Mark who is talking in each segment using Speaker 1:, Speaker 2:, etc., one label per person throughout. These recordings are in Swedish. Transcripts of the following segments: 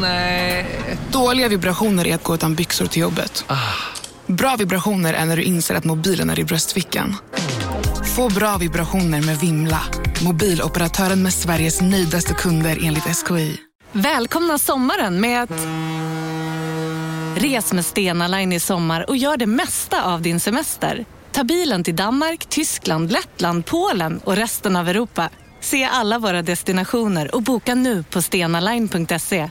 Speaker 1: Nej. Dåliga vibrationer är att gå utan byxor till jobbet. Bra vibrationer är när du inser att mobilen är i bröstfickan. Få bra vibrationer med Vimla. Mobiloperatören med Sveriges nöjdaste kunder enligt SKI.
Speaker 2: Välkomna sommaren med att... Res med Stena Line i sommar och gör det mesta av din semester. Ta bilen till Danmark, Tyskland, Lettland, Polen och resten av Europa. Se alla våra destinationer och boka nu på stenaline.se.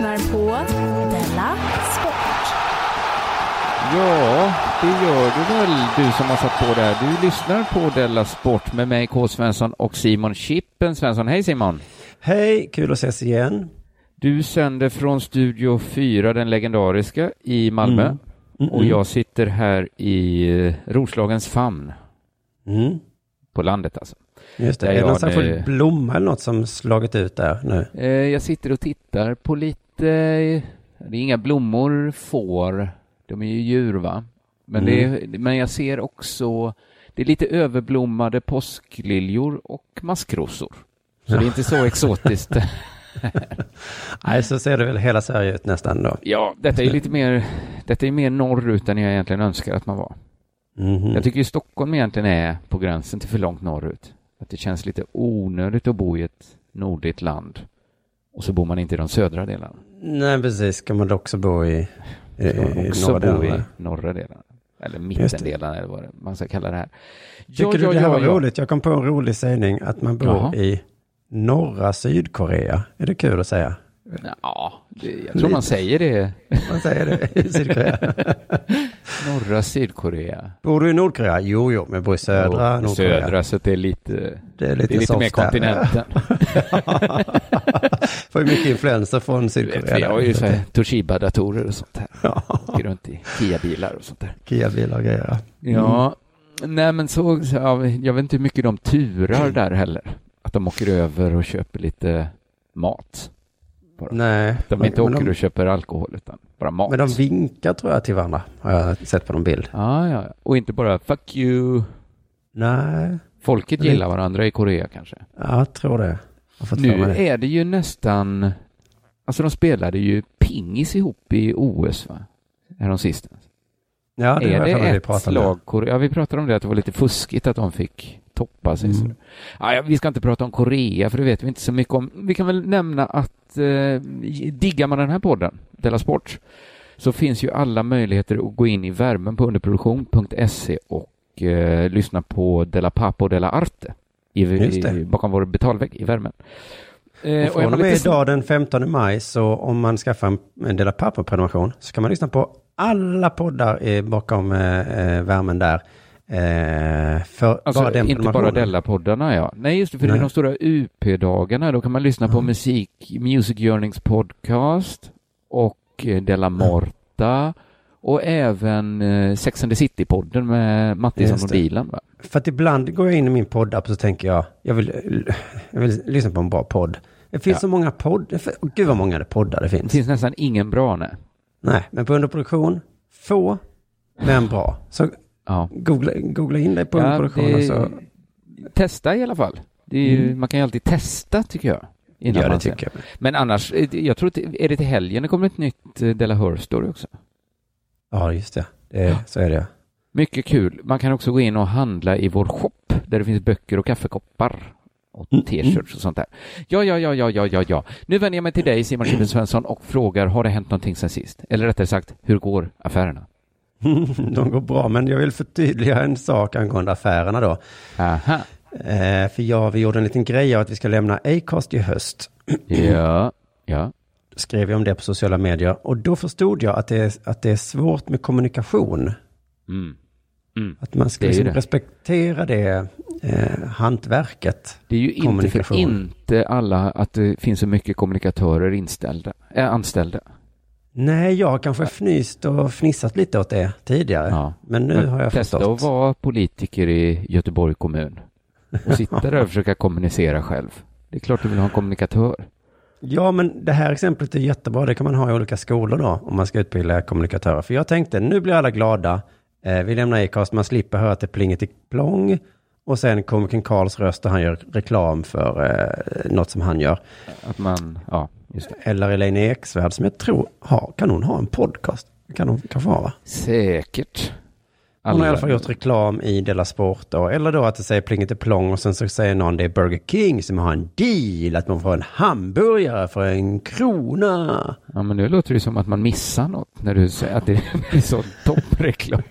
Speaker 3: Lyssnar på Della Sport.
Speaker 4: Ja, det gör du väl du som har satt på det här. Du lyssnar på Della Sport med mig K. Svensson och Simon Chippen Svensson. Hej Simon!
Speaker 5: Hej, kul att ses igen.
Speaker 4: Du sänder från Studio 4, den legendariska, i Malmö.
Speaker 5: Mm. Mm,
Speaker 4: Och
Speaker 5: mm.
Speaker 4: jag sitter här i eh, Roslagens famn.
Speaker 5: Mm.
Speaker 4: På landet alltså.
Speaker 5: Just det, är det någon särskild
Speaker 4: nu-
Speaker 5: blomma eller något som slagit ut där nu?
Speaker 4: Eh, Jag sitter och tittar på lite, eh, det är inga blommor får, de är ju djur va? Men, det är, men jag ser också, det är lite överblommade påskliljor och maskrosor. Så det är inte så exotiskt.
Speaker 5: Nej, så ser det väl hela Sverige ut nästan då.
Speaker 4: ja, detta är lite mer, detta är mer norrut än jag egentligen önskar att man var.
Speaker 5: Mhm.
Speaker 4: Jag tycker ju Stockholm egentligen är på gränsen till för långt norrut. Att det känns lite onödigt att bo i ett nordligt land. Och så bor man inte i de södra delarna.
Speaker 5: Nej, precis. Ska man också bo i, i, i
Speaker 4: också
Speaker 5: norra
Speaker 4: bo i norra delarna. Eller mittendelen eller vad man ska kalla det här.
Speaker 5: Tycker du det här var roligt? Jag kom på en rolig sägning att man bor
Speaker 4: Jaha.
Speaker 5: i norra Sydkorea. Är det kul att säga?
Speaker 4: Ja, det, jag tror man säger det.
Speaker 5: Man säger det i Sydkorea.
Speaker 4: Norra Sydkorea.
Speaker 5: Bor du i Nordkorea? Jo, jo, men bor i södra
Speaker 4: Och
Speaker 5: Nordkorea.
Speaker 4: Södra, så det är lite,
Speaker 5: Det är lite,
Speaker 4: det är lite mer kontinenten.
Speaker 5: Får ju mycket influenser från Sydkorea.
Speaker 4: vi har ju så här Toshiba-datorer och sånt här.
Speaker 5: Ja,
Speaker 4: Åker runt i Kia-bilar och sånt där.
Speaker 5: Kia-bilar och grejer.
Speaker 4: Ja, nej men så, så ja, jag vet inte hur mycket de turar där heller. Att de åker över och köper lite mat. Bara.
Speaker 5: Nej.
Speaker 4: De
Speaker 5: men-
Speaker 4: inte åker
Speaker 5: de-
Speaker 4: och köper alkohol utan bara mat.
Speaker 5: Men de vinkar tror jag till varandra. Har jag sett på någon bild.
Speaker 4: Ja, ja. Och inte bara fuck you.
Speaker 5: Nej,
Speaker 4: Folket gillar varandra i Korea kanske.
Speaker 5: ja, jag tror det. Jag
Speaker 4: Nu
Speaker 5: det.
Speaker 4: är det ju nästan, alltså de spelade ju pingis ihop i OS va? Häromsistens.
Speaker 5: Ja, det
Speaker 4: är det
Speaker 5: vi
Speaker 4: ett
Speaker 5: pratade om.
Speaker 4: lag, Korea? Ja, vi pratade om det, att det var lite fuskigt att de fick toppa sig.
Speaker 5: Mm.
Speaker 4: Ja, vi ska inte prata om Korea, för det vet vi inte så mycket om. Vi kan väl nämna att eh, diggar man den här podden, Della Sport, så finns ju alla möjligheter att gå in i värmen på underproduktion.se och eh, lyssna på Della Papo Della Arte i, i, bakom vår betalvägg i värmen. Eh,
Speaker 5: Och från och med idag den 15 maj så om man skaffar en, en Dela Papper-prenumeration så kan man lyssna på alla poddar bakom eh, eh, värmen där. Eh, för
Speaker 4: Alltså,
Speaker 5: bara
Speaker 4: inte bara. Della-poddarna, ja. Nej, just det, för det
Speaker 5: Nej.
Speaker 4: är de stora UP-dagarna. Då kan man lyssna på
Speaker 5: Ja.
Speaker 4: musik, Music Yearnings podcast och eh, Della Morta och även eh, Sex and the City-podden med Mattisson och
Speaker 5: det.
Speaker 4: Dilan. Va?
Speaker 5: För att ibland går jag in i min poddapp och så tänker jag, jag vill, jag vill lyssna på en bra podd. Det finns
Speaker 4: Ja.
Speaker 5: så många poddar, gud vad många poddar det
Speaker 4: Det
Speaker 5: finns.
Speaker 4: finns nästan ingen bra, nej.
Speaker 5: Nej, men på underproduktion, få, men bra. Så
Speaker 4: Ja.
Speaker 5: googla, googla in dig på
Speaker 4: Ja,
Speaker 5: underproduktion och så.
Speaker 4: Testa i alla fall. Ju,
Speaker 5: Mm.
Speaker 4: Man kan ju alltid testa, tycker jag. innan
Speaker 5: Ja, det tycker jag.
Speaker 4: Men annars, eh, jag tror att, är det till helgen det kommer ett nytt eh, Della Story också?
Speaker 5: Ja, just det. det så är det.
Speaker 4: Mycket kul. Man kan också gå in och handla i vår shop där det finns böcker och kaffekoppar och
Speaker 5: Mm,
Speaker 4: t-shirts och sånt där. Ja, ja, ja, ja, ja, ja, ja. Nu vänder jag mig till dig Simon Chippen Svensson och frågar, har det hänt någonting sen sist? Eller rättare sagt, hur går affärerna?
Speaker 5: De går bra, men jag vill förtydliga en sak angående affärerna då.
Speaker 4: Aha.
Speaker 5: Eh, för ja, vi gjorde en liten grej av att vi ska lämna Acast i höst.
Speaker 4: Ja, ja.
Speaker 5: skrev jag om det på sociala medier. Och då förstod jag att det är, att det är svårt med kommunikation.
Speaker 4: Mm. Mm.
Speaker 5: Att man ska liksom
Speaker 4: det.
Speaker 5: respektera det eh, hantverket.
Speaker 4: Det är ju inte för inte alla att det finns så mycket kommunikatörer inställda, äh, anställda.
Speaker 5: Nej, jag har kanske fnyst och fnissat lite åt det tidigare.
Speaker 4: Ja.
Speaker 5: Men nu har jag
Speaker 4: Testa
Speaker 5: förstått.
Speaker 4: att vara politiker i Göteborg kommun och sitta där och försöka kommunicera själv. Det är klart du vill ha en kommunikatör.
Speaker 5: Ja, men det här exemplet är jättebra. Det kan man ha i olika skolor då, om man ska utbilda kommunikatörer. För jag tänkte, nu blir alla glada. Eh, vi lämnar Acast, man slipper höra att det plinget i plong. Och sen komikern Karls röst och han gör reklam för eh, något som han gör.
Speaker 4: Att man, ja, just det.
Speaker 5: Eller Elaine Eksvärd som jag tror har, kan hon ha en podcast? Kan hon kanske ha va?
Speaker 4: Säkert.
Speaker 5: Hon har i
Speaker 4: Alla-
Speaker 5: alla fall gjort reklam i Della Sport då. Eller då att det säger plinget plong och sen så säger någon det är Burger King som har en deal. Att man får en hamburgare för en krona.
Speaker 4: Ja, men nu låter det som att man missar något när du säger att det blir så toppreklam.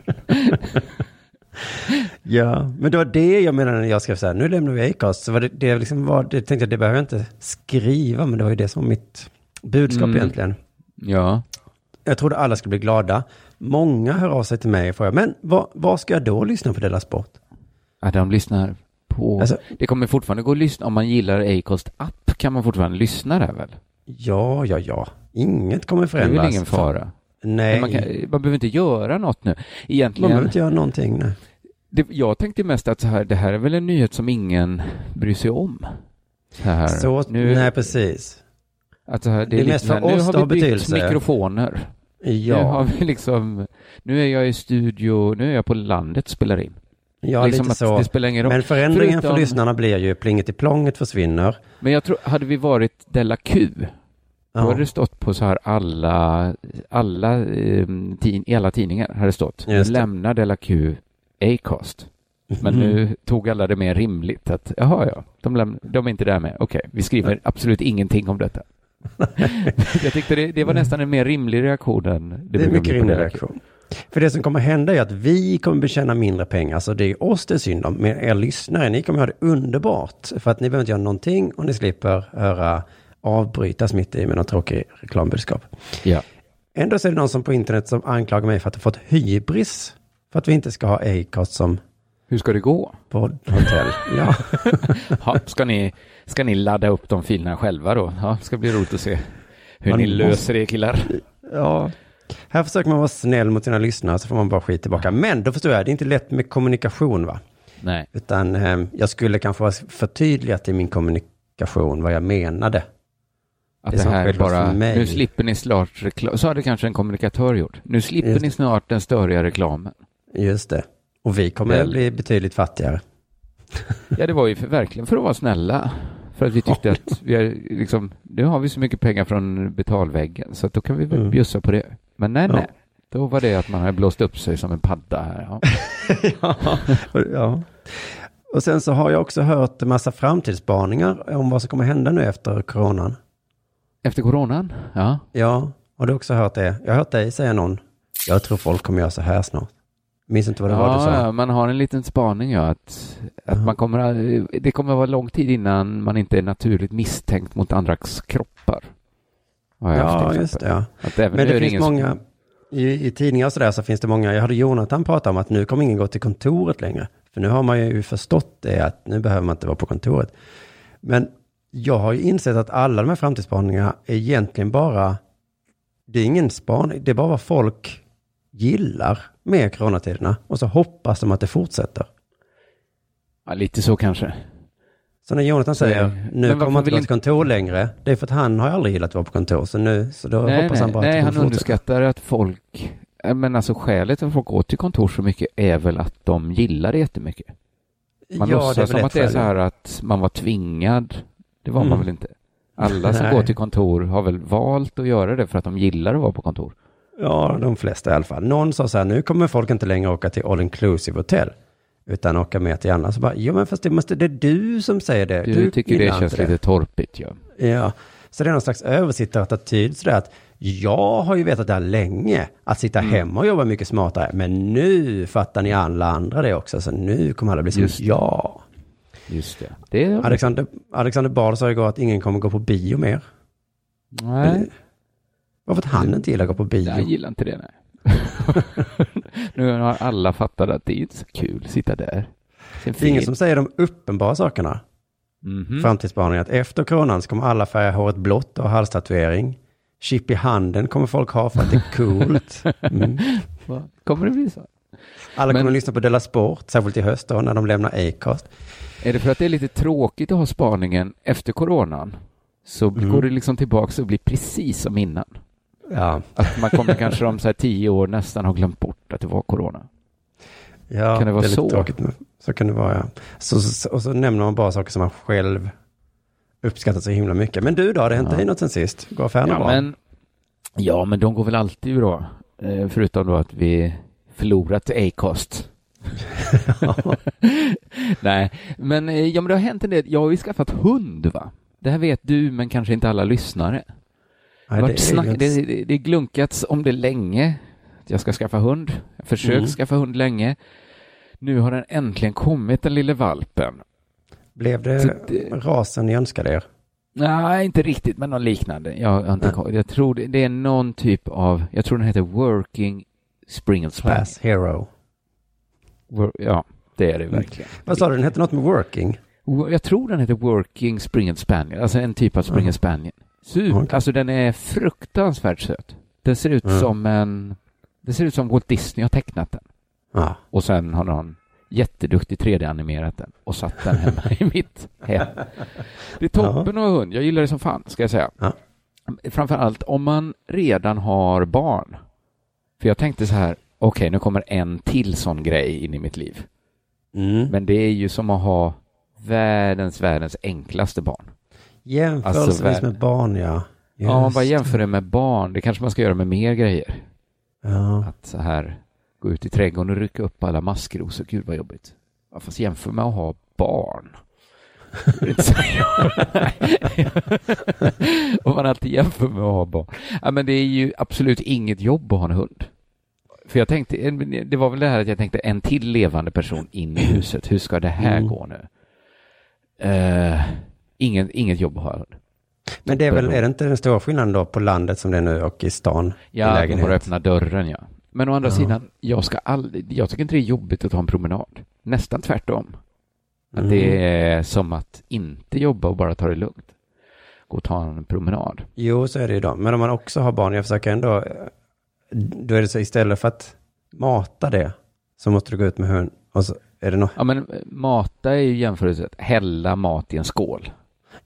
Speaker 5: Ja, men det var det jag menade när jag skrev så här, nu lämnar vi Acast. Så var det, det liksom var, det tänkte jag, det behöver jag inte skriva, men det var ju det som var mitt budskap
Speaker 4: Mm.
Speaker 5: egentligen.
Speaker 4: Ja,
Speaker 5: Jag trodde alla skulle bli glada. Många hör av sig till mig och frågar, men vad, ska jag då lyssna på Della Sport?
Speaker 4: att de lyssnar på...
Speaker 5: Alltså-
Speaker 4: det kommer fortfarande gå att lyssna, om man gillar Acast app kan man fortfarande lyssna där väl?
Speaker 5: Ja, ja, ja. Inget kommer
Speaker 4: Det är
Speaker 5: förändras.
Speaker 4: väl ingen fara?
Speaker 5: Nej,
Speaker 4: Men Man, kan, man behöver inte göra något nu.
Speaker 5: man
Speaker 4: Egentligen,
Speaker 5: behöver inte göra någonting. Nej.
Speaker 4: Det, jag tänkte mest att så här, det här är väl en nyhet som ingen bryr sig om. Så här,
Speaker 5: Så,
Speaker 4: nu,
Speaker 5: nej, precis.
Speaker 4: att så här, det,
Speaker 5: det
Speaker 4: är
Speaker 5: mest för
Speaker 4: nu
Speaker 5: oss
Speaker 4: har vi
Speaker 5: har
Speaker 4: byggt
Speaker 5: betydelse.
Speaker 4: mikrofoner. Nu har
Speaker 5: Ja,
Speaker 4: vi liksom, nu är jag i studio, nu är jag på landet och spelar in.
Speaker 5: ja
Speaker 4: liksom
Speaker 5: lite så. Men förändringen för
Speaker 4: Förutom-
Speaker 5: lyssnarna blir ju plinget i plånget försvinner.
Speaker 4: Men jag tror, hade vi varit Della Q, då
Speaker 5: Ja.
Speaker 4: hade det stått på så här alla, alla, eh, tin, i alla tidningar hade det stått.
Speaker 5: Just det.
Speaker 4: Lämna Della Q Acast. Men
Speaker 5: Mm.
Speaker 4: nu tog alla det mer rimligt att, jaha ja, de, lämn, de är inte där med. Okej, vi skriver absolut ingenting om detta. jag tyckte det, det var nästan en mer rimlig reaktion än det,
Speaker 5: Det är mycket rimlig reaktion. För det som kommer hända är att vi kommer betjäna mindre pengar, så det är oss det är synd om. Men er lyssnare, ni kommer ha det underbart. För att ni behöver inte göra någonting och ni slipper höra avbrytas mitt i med något tråkigt reklambudskap.
Speaker 4: Ja.
Speaker 5: Ändå så är det någon som på internet som anklagar mig för att ha fått hybris. För att vi inte ska ha Acast som
Speaker 4: Hur ska det gå?
Speaker 5: poddhotell. Ja.
Speaker 4: Ja, ska, ni, ska ni ladda upp de filerna själva då? Ja, ska bli roligt att se hur
Speaker 5: Man
Speaker 4: ni
Speaker 5: måste-
Speaker 4: löser det killar.
Speaker 5: ja. Här försöker man vara snäll mot sina lyssnare så får man bara skit tillbaka. Men då förstår jag, det är inte lätt med kommunikation va?
Speaker 4: Nej.
Speaker 5: Utan eh, jag skulle kanske ha förtydligat i min kommunikation vad jag menade.
Speaker 4: Att
Speaker 5: Det
Speaker 4: det, här bara, nu slipper ni snart reklam. Så hade kanske en kommunikatör gjort. Nu slipper
Speaker 5: Just
Speaker 4: ni snart den störiga reklamen.
Speaker 5: Just det. Och vi kommer
Speaker 4: Väl-
Speaker 5: bli betydligt fattigare.
Speaker 4: Ja, det var ju för, verkligen för att vara snälla. För att vi tyckte att vi är liksom, nu har vi så mycket pengar från betalväggen så att då kan vi väl
Speaker 5: Mm.
Speaker 4: bjussa på det. Men nej,
Speaker 5: Ja.
Speaker 4: nej. Då var det att man hade blåst upp sig som en padda här. Ja.
Speaker 5: ja. ja. Och sen så har jag också hört en massa framtidsspaningar om vad som kommer hända nu efter coronan.
Speaker 4: Efter coronan? Ja.
Speaker 5: Ja, har du också hört det? Jag har hört dig säga någon. Jag tror folk kommer göra så här snart. Minns inte vad det var du
Speaker 4: Ja,
Speaker 5: sa.
Speaker 4: ja, man har en liten spaning ja, att, att
Speaker 5: Ja.
Speaker 4: man kommer, det kommer vara lång tid innan man inte är naturligt misstänkt mot andras kroppar.
Speaker 5: Ja,
Speaker 4: exempel.
Speaker 5: just det. Ja. Men det finns många, i, i tidningar och sådär så finns det många, jag hörde Jonathan prata om att nu kommer ingen gå till kontoret längre. För nu har man ju förstått det att nu behöver man inte vara på kontoret. Men jag har ju insett att alla de här framtidsspaningarna är egentligen bara, det är ingen spaning, det är bara vad folk gillar med coronatiderna. Och så hoppas de att det fortsätter.
Speaker 4: Ja, lite så kanske.
Speaker 5: Så när Jonathan säger, nu kommer man inte gå till kontor längre, det är för att han har aldrig gillat att vara på kontor. Så nu, så då
Speaker 4: nej,
Speaker 5: hoppas
Speaker 4: nej,
Speaker 5: han bara
Speaker 4: nej,
Speaker 5: att det
Speaker 4: han
Speaker 5: fortsätta.
Speaker 4: underskattar att folk, men alltså skälet till att folk går till kontor så mycket är väl att de gillar det jättemycket. Man
Speaker 5: Ja,
Speaker 4: låtsas som att det är så här att man var tvingad. Det var
Speaker 5: Mm.
Speaker 4: man väl inte? Alla som
Speaker 5: Nej.
Speaker 4: går till kontor har väl valt att göra det för att de gillar att vara på kontor.
Speaker 5: Ja, de flesta i alla fall. Någon sa så här, nu kommer folk inte längre åka till all inclusive hotell. Utan åka med till andra. Så bara, jo men fast det måste, det är du som säger det.
Speaker 4: Du, tycker det känns
Speaker 5: inte
Speaker 4: lite torpigt, ja.
Speaker 5: Ja, så det är någon slags översittarattityd sådär att jag har ju vetat det här länge, att sitta
Speaker 4: Mm.
Speaker 5: hemma och jobba mycket smartare, men nu fattar ni alla andra det också, så nu kommer alla bli som
Speaker 4: det.
Speaker 5: ja.
Speaker 4: Just det. det är...
Speaker 5: Alexander, Alexander Bard sa igår att ingen kommer gå på bio mer.
Speaker 4: Nej.
Speaker 5: Varför att han inte gillar att gå på bio?
Speaker 4: Jag gillar inte det, nej. nu har alla fattat att det är inte så kul att sitta där.
Speaker 5: Det är ingen som säger de uppenbara sakerna.
Speaker 4: Mm -hmm.
Speaker 5: Framtidsspaningen att efter coronan så kommer alla färga håret blått och ha halstatuering. Chip i handen kommer folk ha för att det är coolt. Mm.
Speaker 4: kommer det bli så?
Speaker 5: Alla Men... kommer lyssna på Della Sport, särskilt i höst då när de lämnar Acast.
Speaker 4: Är det för att det är lite tråkigt att ha spaningen efter coronan? Så mm. går det liksom tillbaka och blir precis som innan.
Speaker 5: Ja.
Speaker 4: Att man kommer kanske om så här tio år nästan ha glömt bort att det var corona.
Speaker 5: Ja,
Speaker 4: kan det vara
Speaker 5: det är
Speaker 4: så?
Speaker 5: Lite tråkigt, så kan det vara, ja. Så, så, och så nämner man bara saker som man själv uppskattar så himla mycket. Men du då, har det hänt ja. dig något sen sist? Går affärerna
Speaker 4: ja,
Speaker 5: bra?
Speaker 4: Men, ja, men de går väl alltid bra. Eh, förutom då att vi förlorat Acast. Nej, men, eh, ja, men det har hänt en del. Jag har ju skaffat hund, va? Det här vet du, men kanske inte alla lyssnare. Nej, det, snack, är det, det, det glunkats om det länge. Jag ska skaffa hund. Jag försökt mm. skaffa hund länge. Nu har den äntligen kommit, den lille valpen.
Speaker 5: Blev det, det rasen ni önskade er?
Speaker 4: Nej, inte riktigt, men något liknande. Jag, inte, jag tror det, det, är någon typ av, jag tror den heter Working Spring Spaniel.
Speaker 5: Class Hero.
Speaker 4: Ja, det är det verkligen.
Speaker 5: Vad sa du, den heter något med Working?
Speaker 4: Jag tror den heter Working Spring Spaniel, alltså en typ av Spring mm. Spaniel. Super, okay. Alltså den är fruktansvärt söt. Den ser ut mm. som en... Det ser ut som Walt Disney har tecknat den.
Speaker 5: Ja.
Speaker 4: Och sen har någon jätteduktig 3D-animerat den och satt den hemma i mitt hem. Det är toppen av hund. Jag gillar det som fan, ska jag säga.
Speaker 5: Ja.
Speaker 4: Framför allt om man redan har barn. För jag tänkte så här, okej, okay, nu kommer en till sån grej in i mitt liv.
Speaker 5: Mm.
Speaker 4: Men det är ju som att ha världens, världens enklaste barn.
Speaker 5: Jämförelsevis alltså, med barn, ja.
Speaker 4: Just. Ja, man bara jämför det med barn, det kanske man ska göra med mer grejer.
Speaker 5: Ja.
Speaker 4: Att så här gå ut i trädgården och rycka upp alla maskrosor, gud vad jobbigt. Ja, fast jämför med att ha barn. Om man alltid jämför med att ha barn. Ja, men det är ju absolut inget jobb att ha en hund. För jag tänkte, det var väl det här att jag tänkte en till levande person in i huset. Hur ska det här mm. gå nu? Uh, ingen, inget jobb att ha hund.
Speaker 5: Men det är väl, är det inte den stora skillnaden då på landet som det är nu och i stan?
Speaker 4: Ja, de får öppna dörren, ja. Men å andra ja. sidan, jag ska aldrig, jag tycker inte det är jobbigt att ta en promenad. Nästan tvärtom. Att mm. det är som att inte jobba och bara ta det lugnt. Gå och ta en promenad.
Speaker 5: Jo, så är det ju då. Men om man också har barn, jag försöker ändå, då är det så istället för att mata det, så måste du gå ut med hund. Och så är det något...
Speaker 4: Ja, men mata är ju jämförelsevis hälla mat i en skål.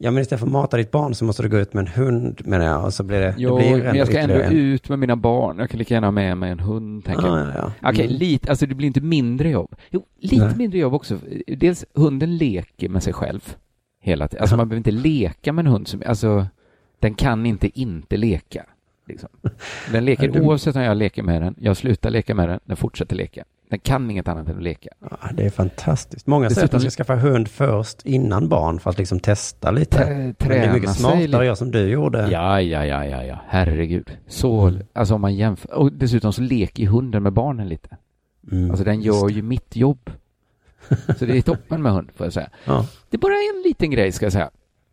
Speaker 5: Ja, men istället för att mata ditt barn så måste du gå ut med en hund menar jag. Och så blir det...
Speaker 4: Jo,
Speaker 5: det blir
Speaker 4: men jag ska ändå en... ut med mina barn. Jag kan lika gärna ha med mig en hund, tänker
Speaker 5: ah,
Speaker 4: jag.
Speaker 5: Ja,
Speaker 4: ja. Okej, okay, lite, alltså det blir inte mindre jobb. Jo, lite Nej. mindre jobb också. Dels, hunden leker med sig själv hela tiden. Alltså man behöver inte leka med en hund som, alltså, den kan inte inte leka. Liksom. Den leker oavsett om jag leker med den, jag slutar leka med den, den fortsätter leka. Den kan inget annat än att leka.
Speaker 5: Ja, det är fantastiskt. Många säger att man ska skaffa hund först innan barn för att liksom testa lite.
Speaker 4: Träna det
Speaker 5: är mycket smartare att göra som du gjorde.
Speaker 4: Ja, ja, ja, ja, ja. herregud. Så, mm. alltså om man jämför, och dessutom så leker hunden med barnen lite. Mm, alltså den gör ju mitt jobb. Så det är toppen med hund, får jag säga.
Speaker 5: Ja.
Speaker 4: Det är bara en liten grej, ska jag säga.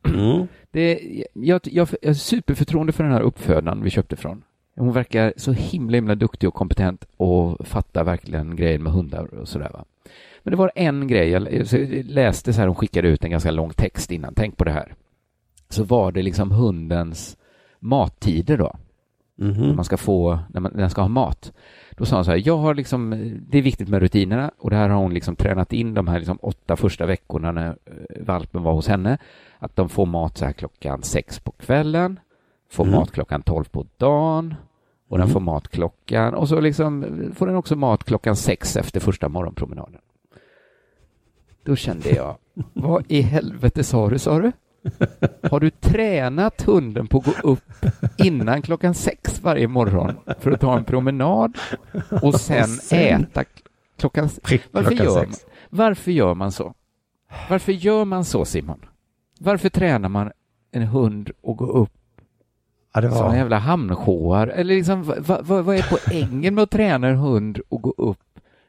Speaker 5: Mm.
Speaker 4: Det, jag, jag, jag har superförtroende för den här uppfödaren vi köpte från. Hon verkar så himla, himla duktig och kompetent och fattar verkligen grejen med hundar och sådär. Va? Men det var en grej, jag läste så här, hon skickade ut en ganska lång text innan, tänk på det här. Så var det liksom hundens mattider då.
Speaker 5: Mm -hmm.
Speaker 4: Man ska få, när, man, när den ska ha mat. Då sa hon så här, jag har liksom, det är viktigt med rutinerna och det här har hon liksom tränat in de här liksom åtta första veckorna när eh, valpen var hos henne. Att de får mat så här klockan sex på kvällen, får mm. mat klockan tolv på dagen och den mm. får mat klockan och så liksom får den också mat klockan sex efter första morgonpromenaden. Då kände jag, vad i helvete sa du, sa du? Har du tränat hunden på att gå upp innan klockan sex varje morgon för att ta en promenad och sen, och sen äta klockan, varför,
Speaker 5: klockan
Speaker 4: gör
Speaker 5: sex?
Speaker 4: Man, varför gör man så? Varför gör man så, Simon? Varför tränar man en hund att gå upp
Speaker 5: Ja, det var...
Speaker 4: Sådana jävla hamnshoar. Eller liksom, vad, vad, vad är poängen med att träna en hund och gå upp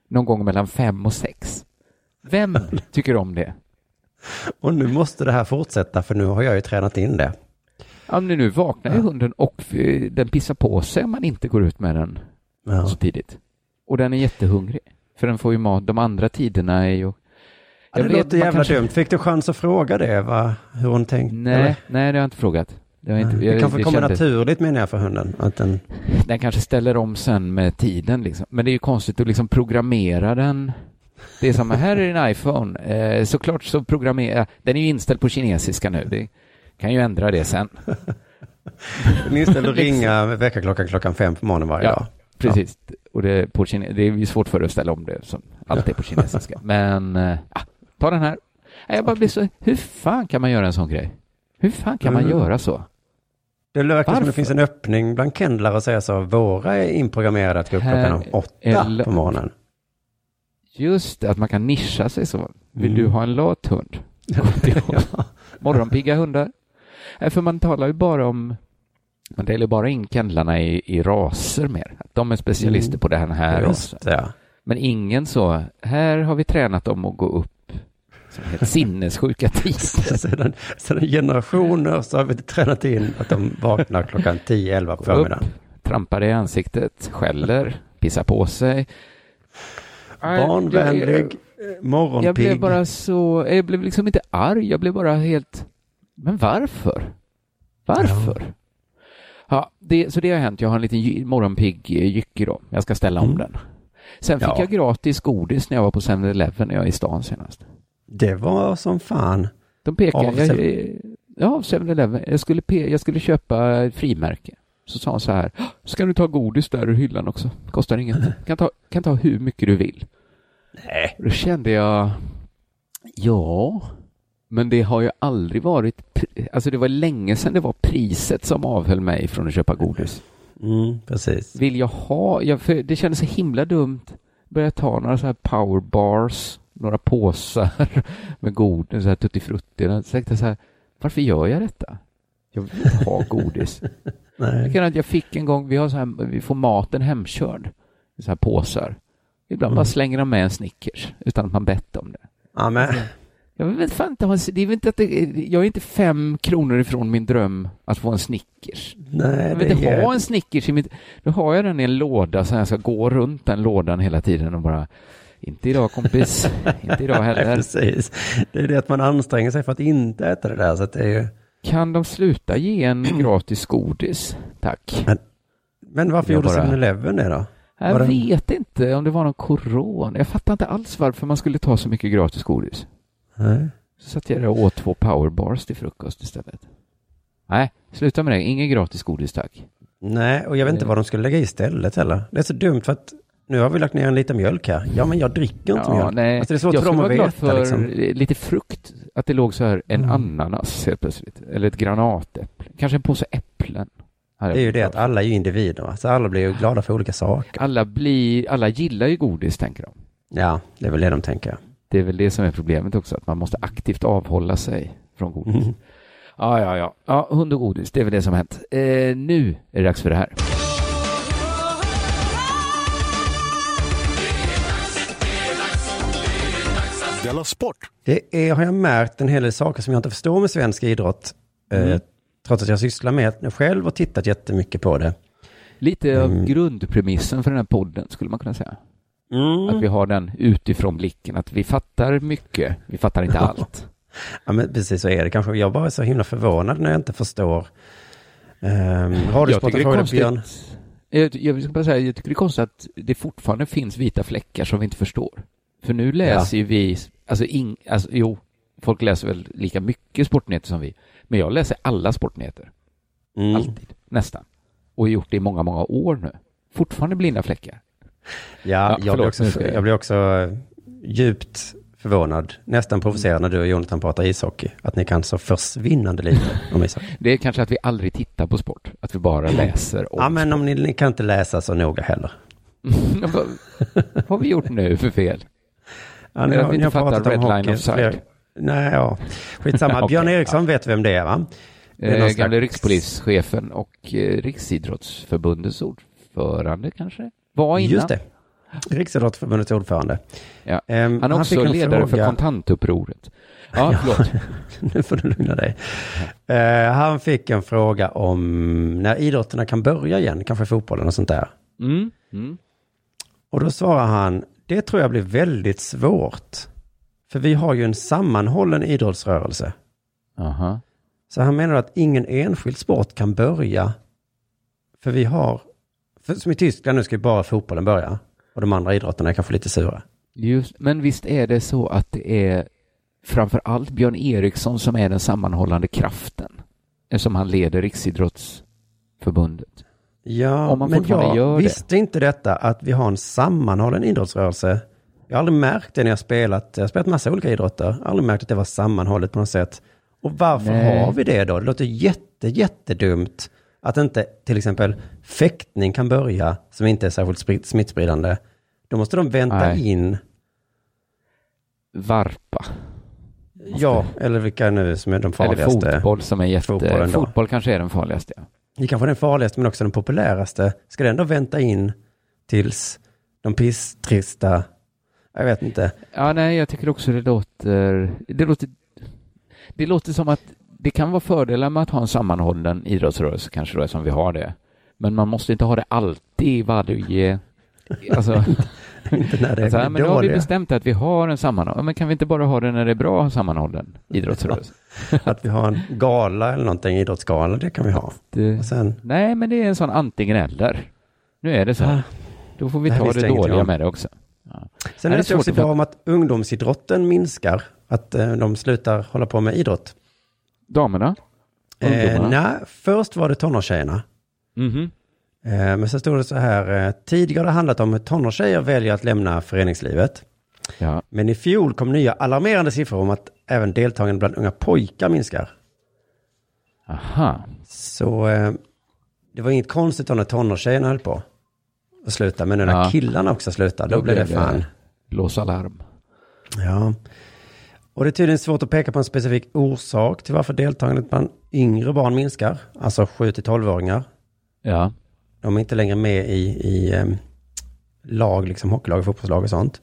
Speaker 4: någon gång mellan fem och sex? Vem tycker om det?
Speaker 5: Och nu måste det här fortsätta för nu har jag ju tränat in det.
Speaker 4: Ja, men nu vaknar ju hunden och eh, den pissar på sig om man inte går ut med den
Speaker 5: Ja.
Speaker 4: så tidigt. Och den är jättehungrig. För den får ju mat. De andra tiderna är ju...
Speaker 5: Ja,
Speaker 4: Jag
Speaker 5: det
Speaker 4: vet,
Speaker 5: låter jävla
Speaker 4: kanske-
Speaker 5: dumt. Fick du chans att fråga det, va? hur hon tänkte?
Speaker 4: Nej,
Speaker 5: eller?
Speaker 4: nej, det har jag inte frågat. Det, inte,
Speaker 5: Det
Speaker 4: jag,
Speaker 5: kanske
Speaker 4: det
Speaker 5: kommer
Speaker 4: kände-
Speaker 5: naturligt menar jag för hunden. Att den...
Speaker 4: Den kanske ställer om sen med tiden liksom. Men det är ju konstigt att liksom programmera den. Det är som, här är din iPhone. Eh, såklart så programmera, den är ju inställd på kinesiska nu. Det kan ju ändra det sen.
Speaker 5: Den är inställd att ringa väckarklockan klockan fem på morgonen varje
Speaker 4: Ja,
Speaker 5: dag.
Speaker 4: Precis. Och det, är på kine- det är ju svårt för att ställa om det som allt är på kinesiska. Men, eh, ta den här. Jag bara blir så, hur fan kan man göra en sån grej? Hur fan kan man göra så?
Speaker 5: Det verkar som det finns en öppning bland kennlar och säga så. Våra är inprogrammerade att gå upp klockan åtta på morgonen.
Speaker 4: Just det, att man kan nischa sig så. Vill
Speaker 5: Mm.
Speaker 4: du ha en lat hund? Morgonpigga hundar. Nej, för man talar ju bara om, man delar bara in kennlarna i, i raser mer. De är specialister
Speaker 5: Mm.
Speaker 4: på den här rasen.
Speaker 5: Det, ja.
Speaker 4: Men ingen så, här har vi tränat dem att gå upp som helt sinnessjuka tider.
Speaker 5: Sedan, sedan generationer så har vi tränat in att de vaknar klockan 10-11 på
Speaker 4: Gå upp,
Speaker 5: förmiddagen.
Speaker 4: trampar i ansiktet, skäller, pissar på sig.
Speaker 5: Barnvänlig,
Speaker 4: jag-
Speaker 5: morgonpigg.
Speaker 4: Jag blev bara så, jag blev liksom inte arg, jag blev bara helt, men varför? Varför? Ja, det, så det har hänt. Jag har en liten morgonpigg eh, jycke då. Jag ska ställa om
Speaker 5: Mm.
Speaker 4: den. Sen fick
Speaker 5: Ja.
Speaker 4: jag gratis godis när jag var på 7-Eleven när jag är i stan senast.
Speaker 5: Det var som fan.
Speaker 4: De pekade,
Speaker 5: Av
Speaker 4: jag, ja, 7-Eleven. Jag skulle, jag skulle köpa frimärke. Så sa han så här, ska du ta godis där ur hyllan också? Kostar inget. Kan ta, kan ta hur mycket du vill.
Speaker 5: Nej.
Speaker 4: Då kände jag, ja, men det har ju aldrig varit, alltså det var länge sedan det var priset som avhöll mig från att köpa godis.
Speaker 5: Mm, precis.
Speaker 4: Vill jag ha, jag, för det kändes så himla dumt, börja ta några så här power bars, några påsar med godis, så här tuttifrutti. Jag tänkte så här, varför gör jag detta? Jag vill inte ha godis.
Speaker 5: Nej.
Speaker 4: Jag, att jag fick en gång, vi, har så här, vi får maten hemkörd i så här påsar. Ibland
Speaker 5: Mm.
Speaker 4: bara slänger de med en Snickers utan att man bett om det.
Speaker 5: Ja, men,
Speaker 4: Jag vet fan inte, det är väl inte att det, jag är inte fem kronor ifrån min dröm att få en Snickers.
Speaker 5: nej,
Speaker 4: Jag vill inte
Speaker 5: är...
Speaker 4: ha en Snickers i mitt... Nu har jag den i en låda så jag ska gå runt den lådan hela tiden och bara inte idag kompis, inte idag heller.
Speaker 5: precis. Det är det att man anstränger sig för att inte äta det där. Så det är ju...
Speaker 4: Kan de sluta ge en gratis godis? Tack.
Speaker 5: Men varför
Speaker 4: Jag
Speaker 5: gjorde
Speaker 4: bara-
Speaker 5: 7-Eleven det då?
Speaker 4: Jag
Speaker 5: Var
Speaker 4: vet inte om det var någon corona. Jag fattar inte alls varför man skulle ta så mycket gratis godis.
Speaker 5: Nej.
Speaker 4: Så satt jag där och åt två powerbars till frukost istället. Nej, sluta med det. Ingen gratis godis tack.
Speaker 5: Nej, och jag vet inte vad de skulle lägga i istället heller. Det är så dumt för att nu har vi lagt ner en liten mjölk här. Ja, men jag dricker inte mjölk.
Speaker 4: nej.
Speaker 5: Alltså, det är svårt
Speaker 4: jag
Speaker 5: för dem att veta.
Speaker 4: för
Speaker 5: Liksom.
Speaker 4: lite frukt. Att det låg så här en
Speaker 5: Mm.
Speaker 4: ananas helt plötsligt. Eller ett granatäpple. Kanske en påse äpplen.
Speaker 5: Det är ju det att alla är ju individer. Så alla blir ju glada för olika saker.
Speaker 4: alla blir, alla gillar ju godis tänker de.
Speaker 5: Ja, det är väl det de tänker.
Speaker 4: Det är väl det som är problemet också. Att man måste aktivt avhålla sig från godis.
Speaker 5: Mm.
Speaker 4: Ja, ja, ja. Ja, hund och godis. Det är väl det som har hänt. Eh, nu är det dags för det här.
Speaker 6: Della Sport!
Speaker 5: Det är, har jag märkt en hel del saker som jag inte förstår med svensk idrott. Eh,
Speaker 4: Mm.
Speaker 5: trots att jag sysslar med det själv och tittat jättemycket på det.
Speaker 4: Lite av
Speaker 5: Mm.
Speaker 4: grundpremissen för den här podden skulle man kunna säga. Att vi har den utifrån blicken, att vi fattar mycket, vi fattar inte allt.
Speaker 5: Ja, men precis så är det kanske. Jag bara är så himla förvånad när jag inte förstår. Um,
Speaker 4: det är
Speaker 5: frågade
Speaker 4: konstigt.
Speaker 5: Björn.
Speaker 4: Jag, jag, ska bara säga, jag tycker det är konstigt att det fortfarande finns vita fläckar som vi inte förstår. För nu läser ju vi, alltså, ing, alltså jo, folk läser väl lika mycket sportnyheter som vi, men jag läser alla sportnyheter.
Speaker 5: Mm.
Speaker 4: Alltid, nästan. Och har gjort det i många, många år nu. Fortfarande blinda fläckar.
Speaker 5: Ja,
Speaker 4: Ja,
Speaker 5: jag, blir också,
Speaker 4: jag-
Speaker 5: blir också eh, djupt förvånad, nästan provocerad när du och Jonathan pratar ishockey. Att ni kan så försvinnande lite om ishockey.
Speaker 4: Det är kanske att vi aldrig tittar på sport, att vi bara läser om
Speaker 5: Ja, men om ni, ni kan inte läsa så noga heller.
Speaker 4: vad, vad har vi gjort nu för fel?
Speaker 5: Ja,
Speaker 4: Eller att vi inte fattar red line offside.
Speaker 5: flera- Nej, ja. Skitsamma.
Speaker 4: Okej,
Speaker 5: Björn
Speaker 4: ja.
Speaker 5: Eriksson vet vem det är, va? Det är
Speaker 4: Eh, gamle
Speaker 5: slags-
Speaker 4: rikspolischefen och eh, Riksidrottsförbundets ordförande kanske? Var innan.
Speaker 5: Just det. Riksidrottsförbundets ordförande.
Speaker 4: Ja.
Speaker 5: Ehm,
Speaker 4: Han är också
Speaker 5: fick en
Speaker 4: ledare för
Speaker 5: fråga-
Speaker 4: kontantupproret. Ja, förlåt.
Speaker 5: nu får du lugna dig. Eh, han fick en fråga om när idrotterna kan börja igen, kanske fotbollen och sånt där.
Speaker 4: Mm. Mm.
Speaker 5: Och då svarar han, det tror jag blir väldigt svårt. För vi har ju en sammanhållen idrottsrörelse.
Speaker 4: Aha.
Speaker 5: Så han menar att ingen enskild sport kan börja. För vi har, för som i Tyskland nu ska ju bara fotbollen börja. Och de andra idrotterna är kanske lite sura.
Speaker 4: Just, men visst är det så att det är framför allt Björn Eriksson som är den sammanhållande kraften? Eftersom han leder Riksidrottsförbundet.
Speaker 5: Ja, men jag
Speaker 4: gör det.
Speaker 5: visste inte detta att vi har en sammanhållen idrottsrörelse. Jag har aldrig märkt det när jag spelat, jag har spelat massa olika idrotter. Jag har aldrig märkt att det var sammanhållet på något sätt. Och varför
Speaker 4: Nej.
Speaker 5: har vi det då? Det låter jätte, jättedumt att inte till exempel fäktning kan börja som inte är särskilt smittspridande. Då måste de vänta
Speaker 4: Nej.
Speaker 5: in,
Speaker 4: Varpa.
Speaker 5: ja, eller vilka nu som är de
Speaker 4: Eller
Speaker 5: farligaste.
Speaker 4: fotboll som är jätte... Fotboll kanske är den farligaste.
Speaker 5: Det kanske är den farligaste men också den populäraste. Ska den då vänta in tills de pisstrista, jag vet inte.
Speaker 4: Ja, nej, jag tycker också det låter... Det låter, det låter som att det kan vara fördelar med att ha en sammanhållen idrottsrörelse, kanske då, som vi har det. Men man måste inte ha det alltid i varje... Alltså,
Speaker 5: Inte när det
Speaker 4: alltså,
Speaker 5: är
Speaker 4: men nu har vi bestämt att vi har en sammanhållen... Men kan vi inte bara ha det när det är bra sammanhållen idrottsrörelse?
Speaker 5: Att vi har en gala eller någonting, idrottsgala, det kan vi ha.
Speaker 4: Det,
Speaker 5: sen,
Speaker 4: nej, men det är en sån antingen eller. Nu är det så.
Speaker 5: Ah,
Speaker 4: Då får vi
Speaker 5: det
Speaker 4: ta det dåliga med det också. Ja.
Speaker 5: sen
Speaker 4: det är
Speaker 5: jag också
Speaker 4: att
Speaker 5: om att ungdomsidrotten minskar. Att eh, de slutar hålla på med idrott.
Speaker 4: Damerna?
Speaker 5: Eh, nej, först var det tonårstjejerna.
Speaker 4: Mhm.
Speaker 5: Eh, men sen stod det så här, eh, tidigare har det handlat om hur tonårstjejer väljer att lämna föreningslivet.
Speaker 4: Ja.
Speaker 5: Men i fjol kom nya alarmerande siffror om att även deltagandet bland unga pojkar minskar.
Speaker 4: Aha.
Speaker 5: Så eh, det var inget konstigt då när tonårstjejerna höll på att sluta. Men nu när
Speaker 4: Ja.
Speaker 5: killarna också slutar, då, blev det fan.
Speaker 4: Blås alarm.
Speaker 5: Ja. Och det är tydligen svårt att peka på en specifik orsak till varför deltagandet bland yngre barn minskar. Alltså 7 till 12-åringar.
Speaker 4: Ja.
Speaker 5: De är inte längre med i, i eh, lag, liksom hockeylag, fotbollslag och sånt.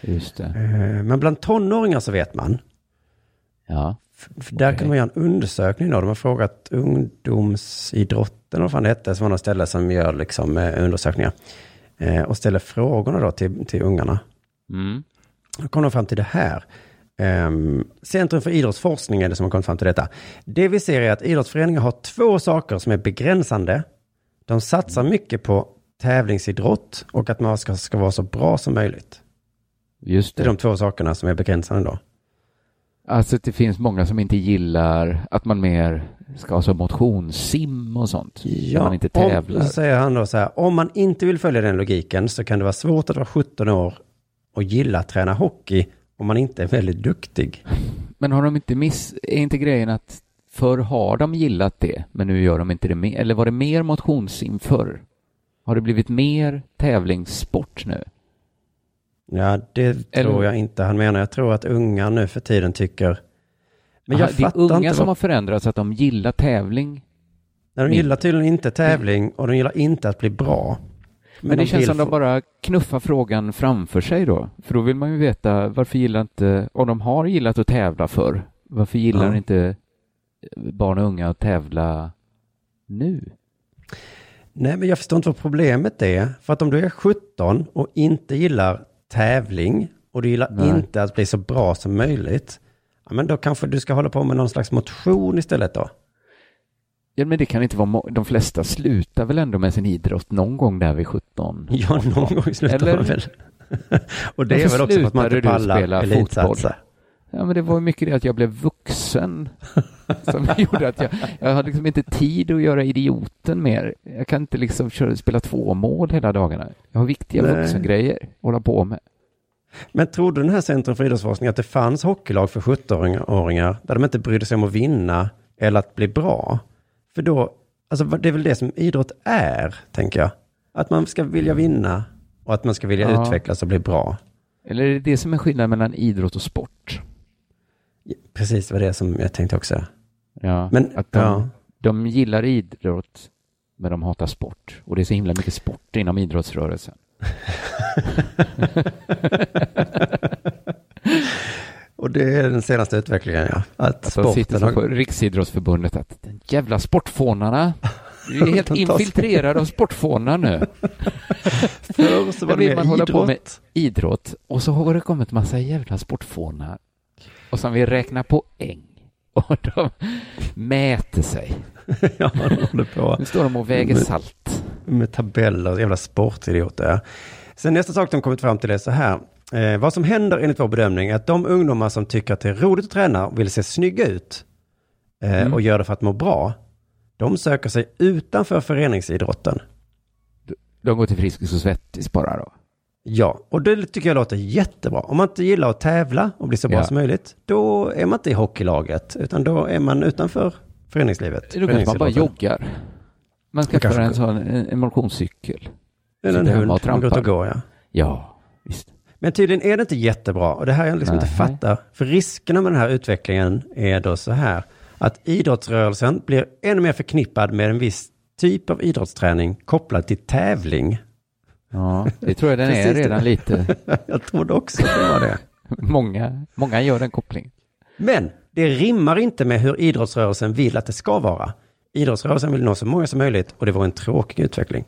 Speaker 4: Just det.
Speaker 5: Eh, men bland tonåringar så vet man.
Speaker 4: Ja.
Speaker 5: För där
Speaker 4: Okej.
Speaker 5: kan man göra en undersökning då. De har frågat ungdomsidrotten, vad fan det hette, som var något ställe som gör liksom eh, undersökningar. Eh, och ställer frågorna då till, till ungarna.
Speaker 4: Mm.
Speaker 5: Då kom de fram till det här. Ehm, Centrum för idrottsforskning är det som har kommit fram till detta. Det vi ser är att idrottsföreningar har två saker som är begränsande. De satsar mycket på tävlingsidrott och att man ska, ska vara så bra som möjligt.
Speaker 4: Just
Speaker 5: Det är
Speaker 4: det.
Speaker 5: de två sakerna som är begränsande då.
Speaker 4: Alltså det finns många som inte gillar att man mer ska ha så motionssim och sånt. Ja, man inte tävlar.
Speaker 5: Om, säger han då så här, om man inte vill följa den logiken så kan det vara svårt att vara 17 år och gilla att träna hockey om man inte är väldigt duktig.
Speaker 4: Men har de inte miss... Är inte grejen att förr har de gillat det, men nu gör de inte det mer? Eller var det mer motionssim förr? Har det blivit mer tävlingssport nu?
Speaker 5: Ja, det
Speaker 4: Eller-
Speaker 5: tror jag inte han menar. Jag tror att unga nu för tiden tycker... Men jag
Speaker 4: Aha, det är unga som
Speaker 5: vad...
Speaker 4: har förändrats, att de gillar tävling.
Speaker 5: Nej, de gillar tydligen inte tävling och de gillar inte att bli bra.
Speaker 4: Men, det
Speaker 5: de
Speaker 4: känns som de bara knuffar frågan framför sig då. För då vill man ju veta varför gillar inte, om de har gillat att tävla förr, varför gillar
Speaker 5: Ja.
Speaker 4: inte barn och unga att tävla nu?
Speaker 5: Nej, men jag förstår inte vad problemet är. För att om du är 17 och inte gillar tävling och du gillar
Speaker 4: Nej.
Speaker 5: inte att bli så bra som möjligt. Ja, men då kanske du ska hålla på med någon slags motion istället då.
Speaker 4: Ja, men det kan inte vara, de flesta slutar väl ändå med sin idrott någon gång där vid 17?
Speaker 5: Ja, någon gång slutar
Speaker 4: Eller-
Speaker 5: man väl. och det är
Speaker 4: Varför
Speaker 5: väl också för att man inte pallar elitsatsa.
Speaker 4: Ja, men det var mycket det att jag blev vuxen som gjorde att jag, jag hade liksom inte tid att göra idioten mer. Jag kan inte liksom köra, spela två mål hela dagarna. Jag har viktiga
Speaker 5: Nej.
Speaker 4: vuxengrejer att hålla på med.
Speaker 5: Men trodde den här Centrum för idrottsforskning att det fanns hockeylag för 17-åringar där de inte brydde sig om att vinna eller att bli bra? För då, alltså det är väl det som idrott är, tänker jag. Att man ska vilja vinna och att man ska vilja
Speaker 4: Ja.
Speaker 5: utvecklas och bli bra.
Speaker 4: Eller är det det som är skillnaden mellan idrott och sport?
Speaker 5: Precis, det var det som jag tänkte också.
Speaker 4: Ja,
Speaker 5: Men,
Speaker 4: att de,
Speaker 5: ja.
Speaker 4: de gillar idrott, men de hatar sport. Och det är så himla mycket sport inom idrottsrörelsen.
Speaker 5: Och det är den senaste utvecklingen, ja. Att
Speaker 4: Så Alltså, sitter
Speaker 5: sporten
Speaker 4: så
Speaker 5: har...
Speaker 4: på Riksidrottsförbundet att den jävla sportfånarna, vi är helt infiltrerade av sportfånar nu.
Speaker 5: Förr så var det
Speaker 4: man
Speaker 5: mer
Speaker 4: hålla på med
Speaker 5: idrott.
Speaker 4: och så har det kommit massa jävla sportfånar och som vill räkna poäng och de mäter sig.
Speaker 5: ja, de håller på
Speaker 4: Nu står de och väger
Speaker 5: Men-
Speaker 4: salt.
Speaker 5: med tabeller, jävla sportidioter. Sen nästa sak de kommit fram till är så här. Eh, vad som händer enligt vår bedömning är att de ungdomar som tycker att det är roligt att träna och vill se snygga ut eh,
Speaker 4: Mm.
Speaker 5: och gör det för att må bra, de söker sig utanför föreningsidrotten.
Speaker 4: De går till Friskis och Svettis bara då.
Speaker 5: Ja, och det tycker jag låter jättebra. Om man inte gillar att tävla och bli så bra
Speaker 4: Ja.
Speaker 5: som möjligt, då är man inte i hockeylaget, utan då är man utanför föreningslivet.
Speaker 4: Då kanske man bara joggar. Man skaffar en sån en, en motionscykel.
Speaker 5: Eller en hund, man går ut och går, ja.
Speaker 4: Ja, visst.
Speaker 5: Men tydligen är det inte jättebra och det här jag liksom inte
Speaker 4: Nej.
Speaker 5: fattar. För riskerna med den här utvecklingen är då så här. Att idrottsrörelsen blir ännu mer förknippad med en viss typ av idrottsträning kopplad till tävling.
Speaker 4: Ja, det tror jag den är redan lite.
Speaker 5: jag trodde också att det var det.
Speaker 4: Många, många gör den kopplingen.
Speaker 5: Men det rimmar inte med hur idrottsrörelsen vill att det ska vara. Idrottsrörelsen vill nå så många som möjligt och det var en tråkig utveckling.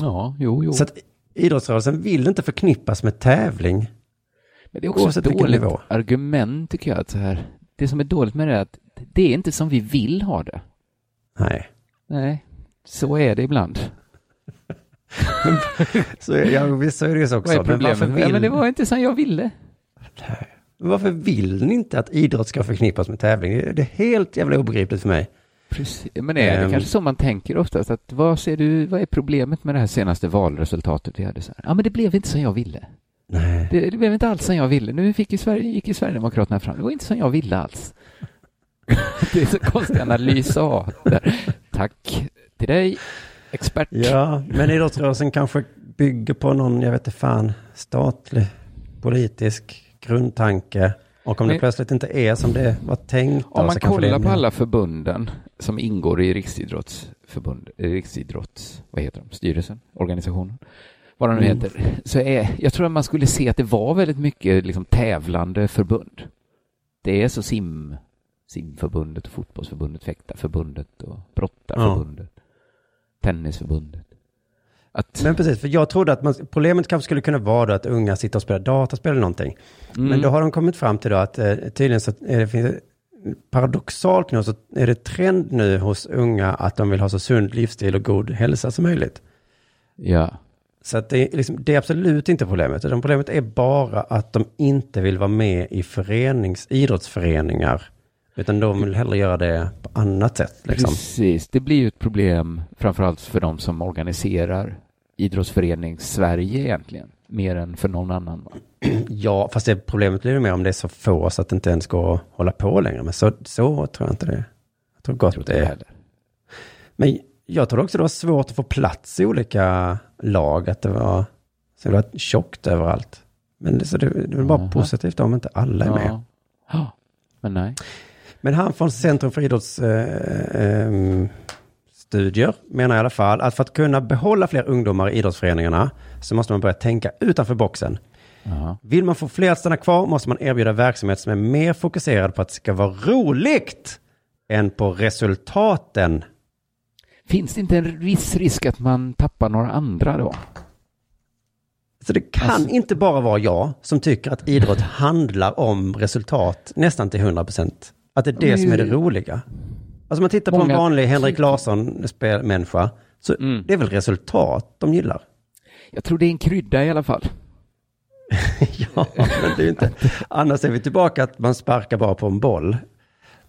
Speaker 4: Ja, jo, jo.
Speaker 5: Så att idrottsrörelsen vill inte förknippas med tävling.
Speaker 4: Men det är också ett dåligt argument tycker jag. Att så här, det som är dåligt med det är att det är inte som vi vill ha det.
Speaker 5: Nej.
Speaker 4: Nej, så är det ibland.
Speaker 5: Så, ja, visst så är det ju så också.
Speaker 4: Vad är
Speaker 5: Men
Speaker 4: problemet? Ja,
Speaker 5: vill-
Speaker 4: men det var inte som jag ville.
Speaker 5: Men Varför vill ni inte att idrott ska förknippas med tävling? Det är- Det är helt jävla obegripligt för mig.
Speaker 4: Precis. Men är det
Speaker 5: Ehm.
Speaker 4: kanske så man tänker oftast? Att vad ser du, vad är problemet med det här senaste valresultatet vi hade? Så här? Ja, men det blev inte som jag ville.
Speaker 5: Nej.
Speaker 4: Det, det blev inte alls som jag ville. Nu fick ju Sverige, gick ju Sverigedemokraterna fram. Det var inte som jag ville alls. det är så konstig analys där. Tack till dig, expert.
Speaker 5: Ja, men idrottsrörelsen kanske bygger på någon, jag vet inte fan, statlig politisk grundtanke. Och om
Speaker 4: Men-
Speaker 5: det plötsligt inte är som det var tänkt.
Speaker 4: Om man kollar på alla förbunden som ingår i Riksidrottsförbund, Riksidrotts, vad heter de, styrelsen, organisationen, vad de nu
Speaker 5: Mm.
Speaker 4: heter, så är, jag tror att man skulle se att det var väldigt mycket liksom tävlande förbund. Det är så sim, simförbundet, fotbollsförbundet, fäktarförbundet och brottarförbundet, tennisförbundet. Att,
Speaker 5: Men precis, för jag trodde att man, problemet kanske skulle kunna vara då att unga sitter och spelar dataspel eller någonting.
Speaker 4: Mm.
Speaker 5: Men då har de kommit fram till då att eh, tydligen så är det, finns, paradoxalt nog så är det trend nu hos unga att de vill ha så sund livsstil och god hälsa som möjligt.
Speaker 4: ja,
Speaker 5: Så att det, är liksom, det är absolut inte problemet. utan Problemet är bara att de inte vill vara med i förenings, idrottsföreningar. Utan de vill hellre göra det på annat sätt. Liksom.
Speaker 4: precis. Det blir ju ett problem framförallt för de som organiserar idrottsförenings-Sverige egentligen, mer än för någon annan. Va?
Speaker 5: Ja, fast det problemet blir ju mer om det är så få så att det inte ens går att hålla på längre. Men så, så tror jag inte det. Jag tror gott
Speaker 4: Tror
Speaker 5: det
Speaker 4: jag
Speaker 5: är.
Speaker 4: heller.
Speaker 5: Men jag tror också det var svårt att få plats i olika lag. Att det var så det var tjockt överallt. Men det, så det, det är bara
Speaker 4: Jaha.
Speaker 5: positivt om inte alla är med.
Speaker 4: Ja. Ja, men nej.
Speaker 5: Men han från Centrum för idrottsstudier eh, studier menar i alla fall att för att kunna behålla fler ungdomar i idrottsföreningarna så måste man börja tänka utanför boxen.
Speaker 4: Jaha.
Speaker 5: Vill man få fler att stanna kvar måste man erbjuda verksamhet som är mer fokuserad på att det ska vara roligt än på resultaten.
Speaker 4: Finns det inte en viss risk att man tappar några andra då?
Speaker 5: Så det kan
Speaker 4: Alltså-
Speaker 5: inte bara vara jag som tycker att idrott handlar om resultat nästan till 100 procent. Att det är det som är det roliga. Alltså man tittar på en vanlig Henrik Larsson-människa, så
Speaker 4: Mm.
Speaker 5: det är väl resultat de gillar.
Speaker 4: Jag tror det är en krydda i alla fall.
Speaker 5: ja, men det är inte... Annars är vi tillbaka att man sparkar bara på en boll.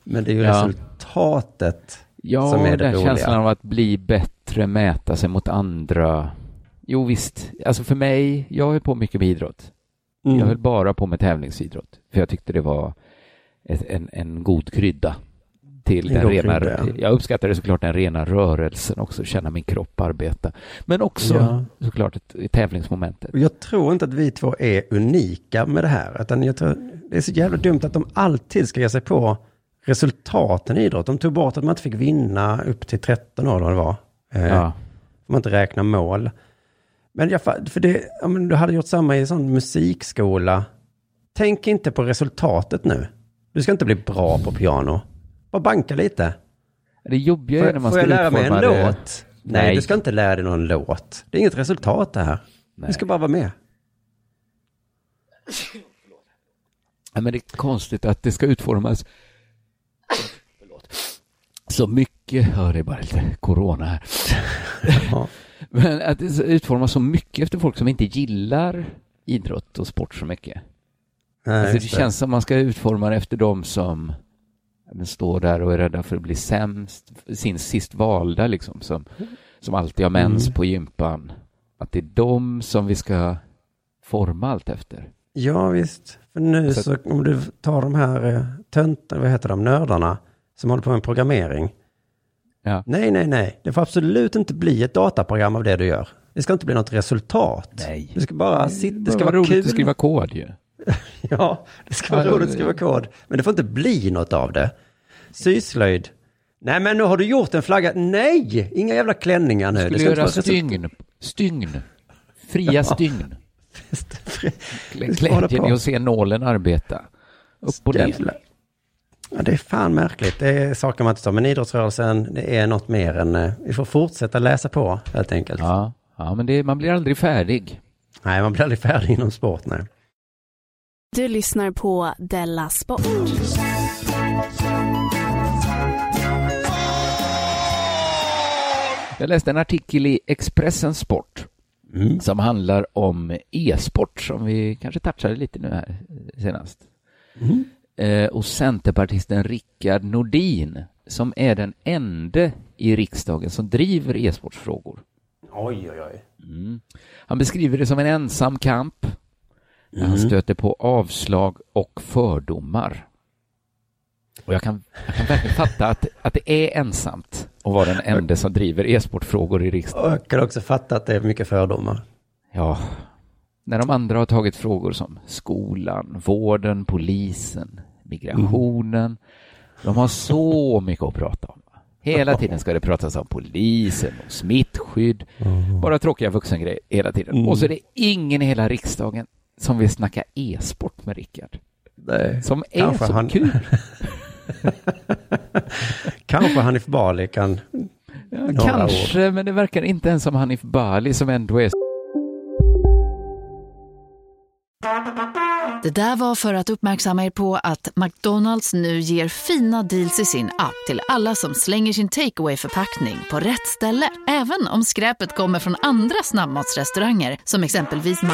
Speaker 5: Men det är ju
Speaker 4: Ja.
Speaker 5: resultatet
Speaker 4: Ja,
Speaker 5: som är det
Speaker 4: den
Speaker 5: roliga.
Speaker 4: känslan av att bli bättre, mäta sig mot andra. Jo visst, alltså för mig, jag höll på mycket med idrott.
Speaker 5: Mm.
Speaker 4: Jag höll bara på med tävlingsidrott. För jag tyckte det var ett, en, en god krydda till
Speaker 5: En
Speaker 4: den
Speaker 5: god
Speaker 4: rena,
Speaker 5: krydda, ja.
Speaker 4: jag uppskattade såklart den rena rörelsen också, känna min kropp arbeta. Men också
Speaker 5: Ja.
Speaker 4: såklart ett, tävlingsmomentet.
Speaker 5: Jag tror inte att vi två är unika med det här. Utan jag tror, det är så jävla dumt att de alltid ska ge sig på resultaten i idrott. De tog bort att man inte fick vinna upp till 13 år, vad det var. Eh,
Speaker 4: Ja.
Speaker 5: Får man inte räkna mål. Men jag, för det, ja, men du hade gjort samma i sån musikskola. Tänk inte på resultatet nu. Du ska inte bli bra på piano. Bara banka lite.
Speaker 4: Det jobbiga är när man
Speaker 5: får
Speaker 4: ska
Speaker 5: jag lära mig en
Speaker 4: det-
Speaker 5: låt? Nej. du ska inte lära dig någon låt. Det är inget resultat det här. Du ska bara vara med.
Speaker 4: Ja, men det är konstigt att det ska utformas så mycket. Ja, det är bara lite corona här. Men att det utformas så mycket efter folk som inte gillar idrott och sport så mycket.
Speaker 5: Nej,
Speaker 4: alltså, det känns som man ska utforma det efter de som står där och är rädda för att bli sämst, sin sist valda liksom, som, som alltid har mens
Speaker 5: Mm.
Speaker 4: på gympan. Att det är de som vi ska forma allt efter.
Speaker 5: Ja, visst. För nu
Speaker 4: Så-
Speaker 5: så, om du tar de här eh, töntarna, vad heter de, nördarna som håller på med programmering.
Speaker 4: Ja.
Speaker 5: Nej, nej, nej. Det får absolut inte bli ett dataprogram av det du gör. Det ska inte bli något resultat.
Speaker 4: Nej.
Speaker 5: Det ska bara sitta, det ska vara
Speaker 4: roligt
Speaker 5: kul.
Speaker 4: att skriva kod ju.
Speaker 5: Ja, det ska vara
Speaker 4: Ja,
Speaker 5: roligt att skriva kod. Men det får inte bli något av det. Syslöjd. Nej, men nu har du gjort en flagga. Nej, inga jävla klänningar nu.
Speaker 4: Skulle göra stygn. Stygn. Fria stygn. Glädjen i att se nålen arbeta. Upp och ner.
Speaker 5: Ja, det är fan märkligt. Det är saker man inte tar. Men idrottsrörelsen, det är något mer än... eh, Vi får fortsätta läsa på, helt enkelt.
Speaker 4: Ja, ja men det, man blir aldrig färdig.
Speaker 5: Nej, man blir aldrig färdig inom sport, nej.
Speaker 3: Du lyssnar på Della Sport.
Speaker 4: Jag läste en artikel i Expressen Sport
Speaker 5: Mm.
Speaker 4: som handlar om e-sport som vi kanske touchade lite nu här senast.
Speaker 5: Mm.
Speaker 4: Eh, och Centerpartisten Rickard Nordin som är den enda i riksdagen som driver e-sportsfrågor.
Speaker 5: Oj, oj, oj.
Speaker 4: Mm. Han beskriver det som en ensam kamp där han
Speaker 5: Mm.
Speaker 4: stöter på avslag och fördomar. Och jag kan, jag kan verkligen fatta att, att det är ensamt att vara den enda som driver e-sportfrågor i riksdagen.
Speaker 5: Och jag kan också fatta att det är mycket fördomar.
Speaker 4: Ja, när de andra har tagit frågor som skolan, vården, polisen, migrationen. De har så mycket att prata om. Hela tiden ska det pratas om polisen och smittskydd. Bara tråkiga vuxengrejer hela tiden.
Speaker 5: Mm.
Speaker 4: Och så är det ingen i hela riksdagen som vill snacka e-sport med Rickard.
Speaker 5: Nej.
Speaker 4: Som är
Speaker 5: Kanske
Speaker 4: så
Speaker 5: han-
Speaker 4: kul.
Speaker 5: Kanske Hanif Bali kan...
Speaker 4: Ja, kanske, men det verkar inte ens som Hanif Bali som ändå är
Speaker 7: Det där var för att uppmärksamma er på att McDonalds nu ger fina deals i sin app till alla som slänger sin takeaway förpackning på rätt ställe. Även om skräpet kommer från andra snabbmatsrestauranger som exempelvis Ma...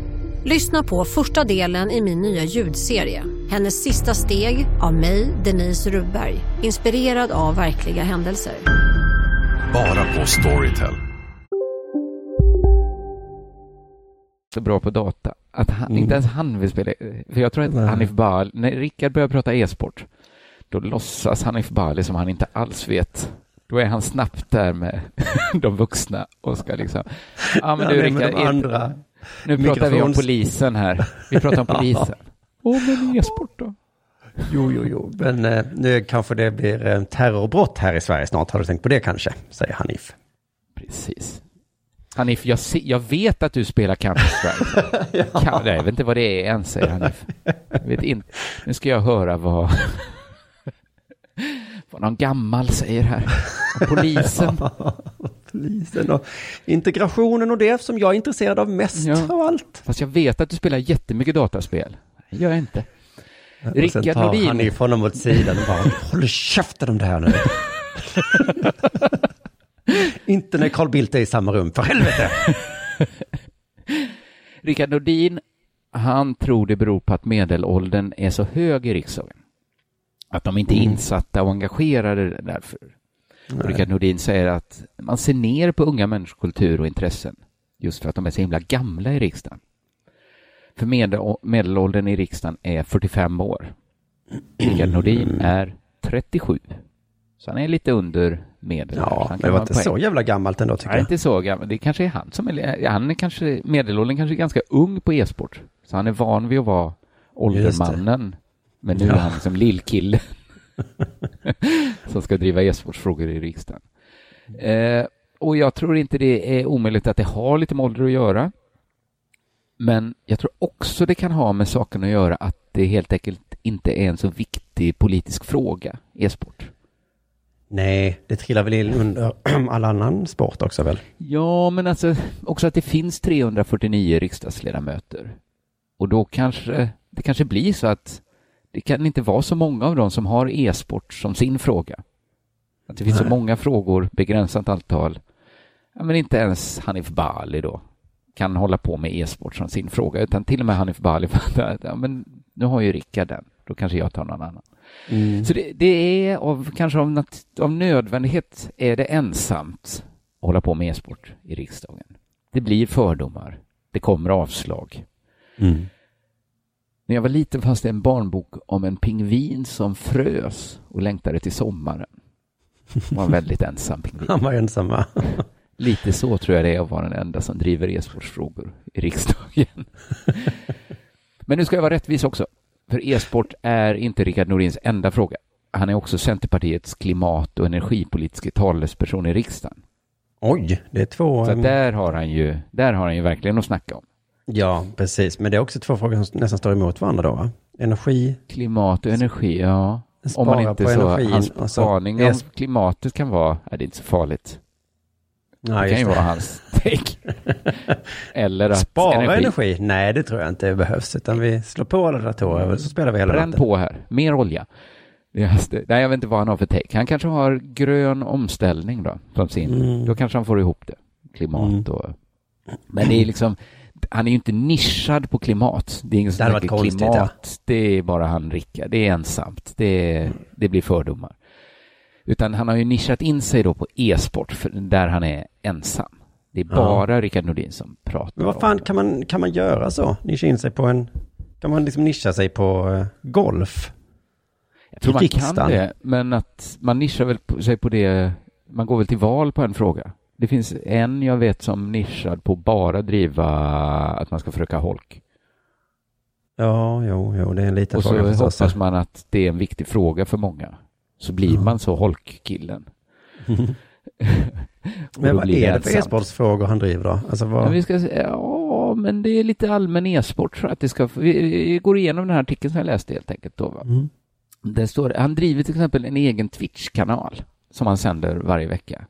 Speaker 8: Lyssna på första delen i min nya ljudserie. Hennes sista steg av mig, Denise Rubberg. Inspirerad av verkliga händelser.
Speaker 9: Bara på Storytel.
Speaker 4: så bra på data att han,
Speaker 5: Mm.
Speaker 4: inte ens han vill spela. För jag tror att
Speaker 5: Nej.
Speaker 4: Hanif Bali, när Rickard börjar prata e-sport, då låtsas Hanif Bali som han inte alls vet. Då är han snabbt där med de vuxna och ska liksom, ja men
Speaker 5: Ja,
Speaker 4: du
Speaker 5: med
Speaker 4: Rickard,
Speaker 5: andra
Speaker 4: nu pratar vi om
Speaker 5: mikrofons-
Speaker 4: polisen här. Vi pratar om
Speaker 5: Ja.
Speaker 4: polisen. Åh, men e-sport då?
Speaker 5: Jo, jo, jo. Men eh, nu kanske det blir eh, terrorbrott här i Sverige snart. Har du tänkt på det kanske? Säger Hanif.
Speaker 4: Precis. Hanif, jag, se, jag vet att du spelar Counter-Strike. Kan, jag vet inte vad det är än, säger Hanif. Jag vet inte. Nu ska jag höra vad, vad någon gammal säger här. Om polisen.
Speaker 5: Polisen och integrationen och det som jag är intresserad av mest
Speaker 4: Ja.
Speaker 5: av allt.
Speaker 4: Fast jag vet att du spelar jättemycket dataspel. Det gör jag inte.
Speaker 5: Och sen
Speaker 4: Rickard
Speaker 5: tar
Speaker 4: Nordin.
Speaker 5: Hanif honom åt sidan och bara håller käften om det här nu. Inte när Carl Bildt är i samma rum, för helvete!
Speaker 4: Rickard Nordin, han tror det beror på att medelåldern är så hög i riksdagen. Att de inte är
Speaker 5: Mm.
Speaker 4: insatta och engagerade därför. Och Rickard Nordin säger att man ser ner på unga människors kultur och intressen. just för att de är så himla gamla i riksdagen. För medel, medelåldern i riksdagen är 45 år. Rickard Nordin är 37. Så han är lite under medel.
Speaker 5: Ja, men det var inte så jävla gammalt ändå tycker
Speaker 4: Nej,
Speaker 5: jag.
Speaker 4: inte så gammal. Det kanske är han som är, han är kanske, medelåldern kanske är ganska ung på e-sport. Så han är van vid att vara åldermannen. Men nu är han som lillkille. som ska driva e-sportsfrågor i riksdagen. Eh, och jag tror inte det är omöjligt att det har lite med ålder att göra. Men jag tror också det kan ha med saken att göra att det helt enkelt inte är en så viktig politisk fråga, e-sport.
Speaker 5: Nej, det trillar väl in under all annan sport också väl?
Speaker 4: Ja, men alltså också att det finns 349 riksdagsledamöter. Och då kanske det kanske blir så att det kan inte vara så många av dem som har e-sport som sin fråga. Att det finns så
Speaker 5: Nej.
Speaker 4: många frågor, begränsat antal. Ja, men inte ens Hanif Bali då kan hålla på med e-sport som sin fråga, utan till och med Hanif Bali fattar ja, men nu har ju Rickard den, då kanske jag tar någon annan.
Speaker 5: Mm.
Speaker 4: Så det, det är av, kanske av, nat- av nödvändighet är det ensamt att hålla på med e-sport i riksdagen. Det blir fördomar. Det kommer avslag.
Speaker 5: Mm.
Speaker 4: När jag var liten fanns det en barnbok om en pingvin som frös och längtade till sommaren. Det var en väldigt ensam pingvin.
Speaker 5: Han var ensam va?
Speaker 4: Lite så tror jag det är att vara den enda som driver e-sportfrågor i riksdagen. Men nu ska jag vara rättvis också. För e-sport är inte Rickard Norins enda fråga. Han är också Centerpartiets klimat och energipolitiska talesperson i riksdagen.
Speaker 5: Oj, det är två...
Speaker 4: Så där har han ju, där har han ju verkligen att snacka om.
Speaker 5: Ja, precis. Men det är också två frågor som nästan står emot varandra då va? Energi.
Speaker 4: Klimat och energi, ja. Om man
Speaker 5: Spara
Speaker 4: inte
Speaker 5: på
Speaker 4: så,
Speaker 5: energin
Speaker 4: hans
Speaker 5: så-
Speaker 4: spaning om
Speaker 5: es-
Speaker 4: klimatet kan vara, nej, det är inte så farligt.
Speaker 5: Ja,
Speaker 4: det kan ju
Speaker 5: det.
Speaker 4: vara hans take. Eller att
Speaker 5: Spara energi. Nej, det tror jag inte behövs. Utan vi slår på alla datorer så spelar vi hela
Speaker 4: Bränn på här, mer olja. Det- Nej, jag vet inte vad han har för take. Han kanske har grön omställning då, som sin.
Speaker 5: Mm.
Speaker 4: Då kanske han får ihop det. Klimat och... Men det är liksom, han är ju inte nischad på klimat. Det är ingen
Speaker 5: Det
Speaker 4: som
Speaker 5: varit
Speaker 4: tänker klimat. Det är bara han Rickard. Det är ensamt. Det, är, det blir fördomar. Utan han har ju nischat in sig då på e-sport, för där han är ensam. Det är
Speaker 5: Ja.
Speaker 4: bara Rickard Nordin som pratar
Speaker 5: Men vad fan, kan man, kan man göra så? Nischa in sig på en... Kan man liksom nischa sig på eh, golf?
Speaker 4: Jag tror man kan det, men att man nischar väl på, sig på det, man går väl till val på en fråga. Det finns en jag vet som nischad på bara driva att man ska försöka holk.
Speaker 5: Ja, jo, jo, det är en liten
Speaker 4: Och så
Speaker 5: fråga förstås.
Speaker 4: hoppas man att det är en viktig fråga för många. Så blir man så holkkillen. Och
Speaker 5: Men vad är det för e-sportsfrågor han driver då? Alltså vad...
Speaker 4: Ja, vi ska, ja, men det är lite allmän e-sport för att det ska... Vi, går igenom den här artikeln som jag läste helt enkelt då. Va?
Speaker 5: Mm.
Speaker 4: Det står, han driver till exempel en egen Twitch-kanal som han sänder varje vecka.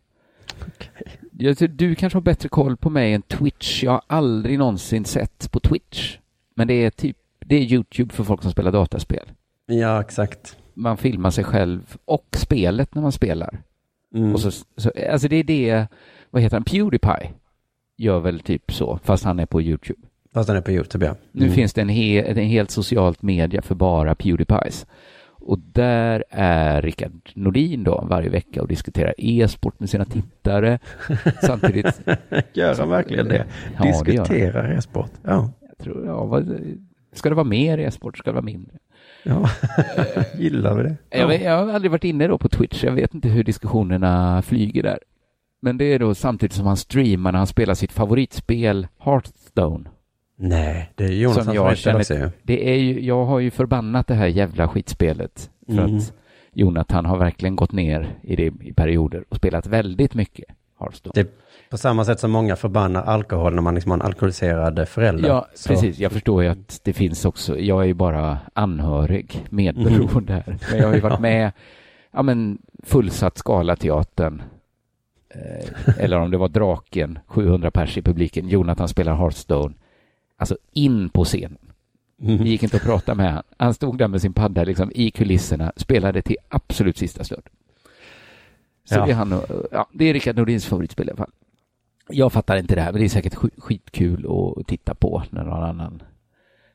Speaker 4: Tror, du kanske har bättre koll på mig än Twitch. Jag har aldrig någonsin sett på Twitch. Men det är typ, det är YouTube för folk som spelar dataspel.
Speaker 5: Ja, exakt.
Speaker 4: Man filmar sig själv och spelet när man spelar.
Speaker 5: Mm.
Speaker 4: Och så, så, alltså det är det, vad heter han, Pewdiepie gör väl typ så, fast han är på YouTube.
Speaker 5: Fast han är på YouTube, ja.
Speaker 4: Nu
Speaker 5: Mm.
Speaker 4: finns det en, he, en helt socialt media för bara Pewdiepies. Och där är Rickard Nordin då varje vecka och diskuterar e-sport med sina tittare. Samtidigt...
Speaker 5: Gör han verkligen det?
Speaker 4: Ja, det.
Speaker 5: Diskuterar e-sport? Ja.
Speaker 4: Jag tror, ja, vad, ska det vara mer e-sport? Ska det vara mindre?
Speaker 5: Ja, gillar vi det?
Speaker 4: Jag, vet, jag har aldrig varit inne då på Twitch. Jag vet inte hur diskussionerna flyger där. Men det är då samtidigt som han streamar när han spelar sitt favoritspel Hearthstone.
Speaker 5: Nej, det är Jonas
Speaker 4: som jag
Speaker 5: favoritspel
Speaker 4: känner,
Speaker 5: också
Speaker 4: det är ju, jag har ju förbannat det här jävla skitspelet. För
Speaker 5: Mm.
Speaker 4: att Jonathan har verkligen gått ner i det i perioder och spelat väldigt mycket Hearthstone.
Speaker 5: Det är på samma sätt som många förbannar alkohol när man liksom har en alkoholiserad förälder.
Speaker 4: Ja,
Speaker 5: Så-
Speaker 4: precis. Jag förstår ju att det finns också, jag är ju bara anhörig, medberoende här. Men jag har ju varit med, ja men fullsatt Scalateatern, eh, eller om det var Draken, 700 pers i publiken, Jonathan spelar Hearthstone, alltså in på scenen.
Speaker 5: Mm.
Speaker 4: Det gick inte att prata med han. Han stod där med sin padda liksom i kulisserna, spelade till absolut sista stund. Så
Speaker 5: Ja.
Speaker 4: det är han och, ja, det är Rickard Nordins favoritspel i alla fall. Jag fattar inte det här, men det är säkert sk- skitkul att titta på när någon annan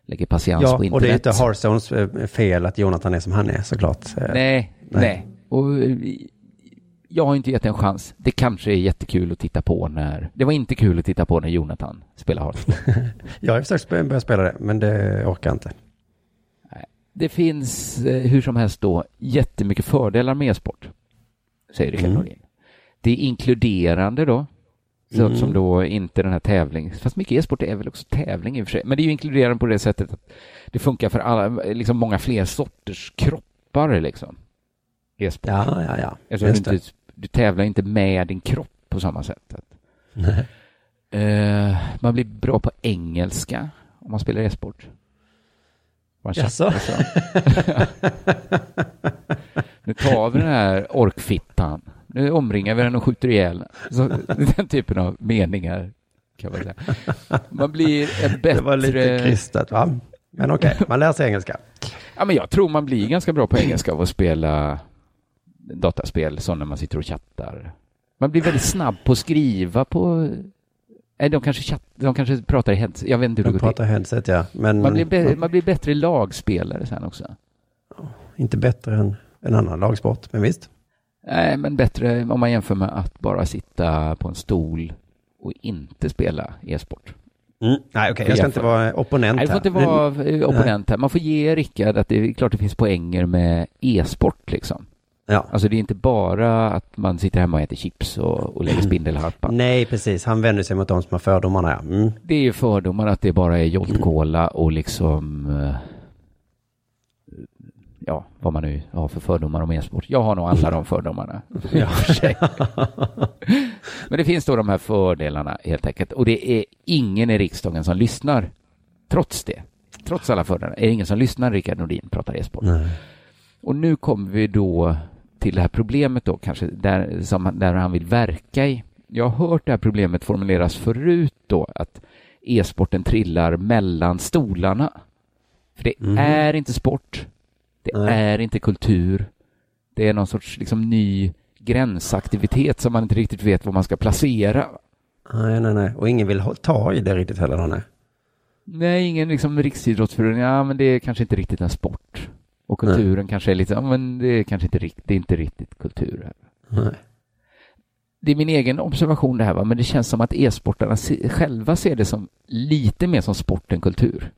Speaker 4: lägger patiens
Speaker 5: Ja,
Speaker 4: på internet.
Speaker 5: och det är inte Hearthstones eh, fel att Jonathan är som han är såklart. Eh,
Speaker 4: Nej, nej. Och eh, jag har inte gett en chans. Det kanske är jättekul att titta på när... Det var inte kul att titta på när Jonathan spelar Hearthstone.
Speaker 5: jag har försökt börja spela det, men det orkar inte.
Speaker 4: Det finns eh, hur som helst då jättemycket fördelar med e-sport, säger Rickard mm. Nordin. Det är inkluderande då, så mm. som då inte den här tävling, fast mycket e-sport är väl också tävling i och för sig, men det är ju inkluderande på det sättet att det funkar för alla, liksom många fler sorters kroppar liksom. E-sport.
Speaker 5: Ja, ja, ja.
Speaker 4: Alltså, du, inte, du tävlar inte med din kropp på samma sätt. Nej. Uh, man blir bra på engelska om man spelar e-sport.
Speaker 5: Jaså?
Speaker 4: nu tar vi den här orkfittan. Nu omringar vi den och skjuter ihjäl Så, Den typen av meningar kan man säga. Man blir en bättre... Det
Speaker 5: var lite kristet va? Men okej, okay, man lär sig engelska.
Speaker 4: Ja, men jag tror man blir ganska bra på engelska av att spela dataspel, så när man sitter och chattar. Man blir väldigt snabb på att skriva på Nej, de kanske, chatt, de kanske pratar i headset. Jag vet inte hur
Speaker 5: de
Speaker 4: det
Speaker 5: går pratar till. headset, ja. Men,
Speaker 4: man, blir be, man blir bättre lagspelare sen också.
Speaker 5: Inte bättre än en annan lagsport, men visst.
Speaker 4: Nej, men bättre om man jämför med att bara sitta på en stol och inte spela e-sport.
Speaker 5: Mm. Nej, okej, okay. jag ska inte vara opponent
Speaker 4: Nej,
Speaker 5: här.
Speaker 4: jag får inte vara opponent här. Man får ge Rickard att det är klart det finns poänger med e-sport liksom. Ja. Alltså det är inte bara att man sitter hemma och äter chips och, och lägger spindelharpa.
Speaker 5: Nej, precis. Han vänder sig mot de som har fördomarna, ja. Mm.
Speaker 4: Det är ju fördomar att det bara är Jolt Cola och liksom... Uh, ja, vad man nu har för fördomar om e-sport. Jag har nog alla de fördomarna. ja, Men det finns då de här fördelarna helt enkelt. Och det är ingen i riksdagen som lyssnar. Trots det. Trots alla fördelar. Är det ingen som lyssnar Rickard Nordin pratar e-sport. Och nu kommer vi då till det här problemet då kanske, där, som, där han vill verka i. Jag har hört det här problemet formuleras förut då, att e-sporten trillar mellan stolarna. För det mm. är inte sport, det nej. är inte kultur, det är någon sorts liksom ny gränsaktivitet som man inte riktigt vet var man ska placera.
Speaker 5: Nej, nej, nej. Och ingen vill ta i det riktigt heller, nej.
Speaker 4: Nej, ingen liksom riksidrottsförening, ja men det är kanske inte riktigt en sport. Och kulturen Nej. kanske är lite, ja, men det är kanske inte riktigt, inte riktigt kultur. Nej. Det är min egen observation det här, va? men det känns som att e-sportarna själva ser det som lite mer som sport än kultur.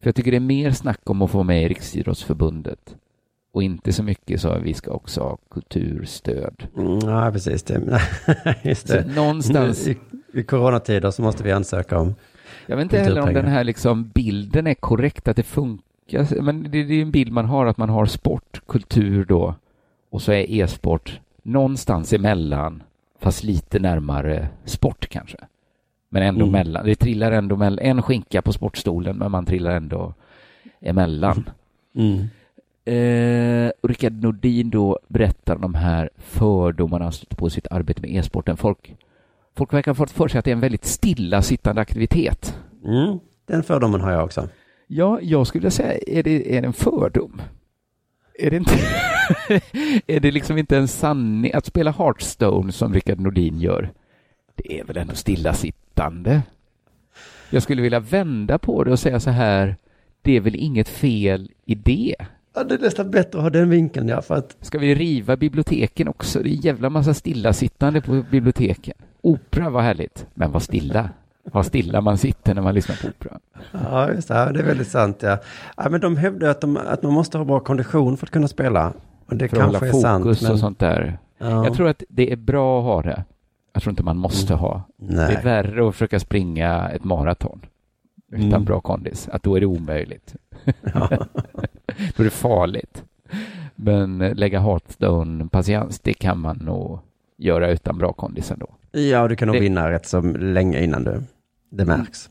Speaker 4: För jag tycker det är mer snack om att få med i Riksidrottsförbundet och inte så mycket så att vi ska också ha kulturstöd.
Speaker 5: Mm, ja, precis. Det. Just det.
Speaker 4: Så någonstans...
Speaker 5: I, I coronatider så måste vi ansöka om
Speaker 4: Jag vet inte heller om den här liksom bilden är korrekt, att det funkar men det, det är en bild man har att man har sport, kultur då och så är e-sport någonstans emellan fast lite närmare sport kanske. Men ändå mm. mellan. Det trillar ändå mellan. En skinka på sportstolen men man trillar ändå emellan. Mm. Eh, Rickard Nordin då berättar om de här fördomarna han stöter på sitt arbete med e-sporten. Folk, folk verkar ha fått för sig att det är en väldigt stillasittande aktivitet.
Speaker 5: Mm. Den fördomen har jag också.
Speaker 4: Ja, jag skulle säga, är det, är det en fördom? Är det, inte är det liksom inte en sanning? Att spela Hearthstone som Rickard Nordin gör, det är väl ändå stillasittande? Jag skulle vilja vända på det och säga så här, det är väl inget fel i det?
Speaker 5: Ja, det är nästan bättre att ha den vinkeln, ja, för att...
Speaker 4: Ska vi riva biblioteken också? Det är en jävla massa stillasittande på biblioteken. Opera var härligt, men var stilla vad stilla man sitter när man lyssnar på opera.
Speaker 5: Ja, just det. Det är väldigt sant. Ja. ja men de hävdar att, de, att man måste ha bra kondition för att kunna spela. Och det
Speaker 4: för
Speaker 5: kanske att
Speaker 4: hålla
Speaker 5: är
Speaker 4: fokus
Speaker 5: sant.
Speaker 4: och sånt där. Ja. Jag tror att det är bra att ha det. Jag tror inte man måste mm. ha. Nej. Det är värre att försöka springa ett maraton utan mm. bra kondis. Att då är det omöjligt. Ja. då är det farligt. Men lägga Hearthstone-patiens, det kan man nog göra utan bra kondis ändå.
Speaker 5: Ja, du kan nog det... vinna rätt så länge innan du, det mm. märks.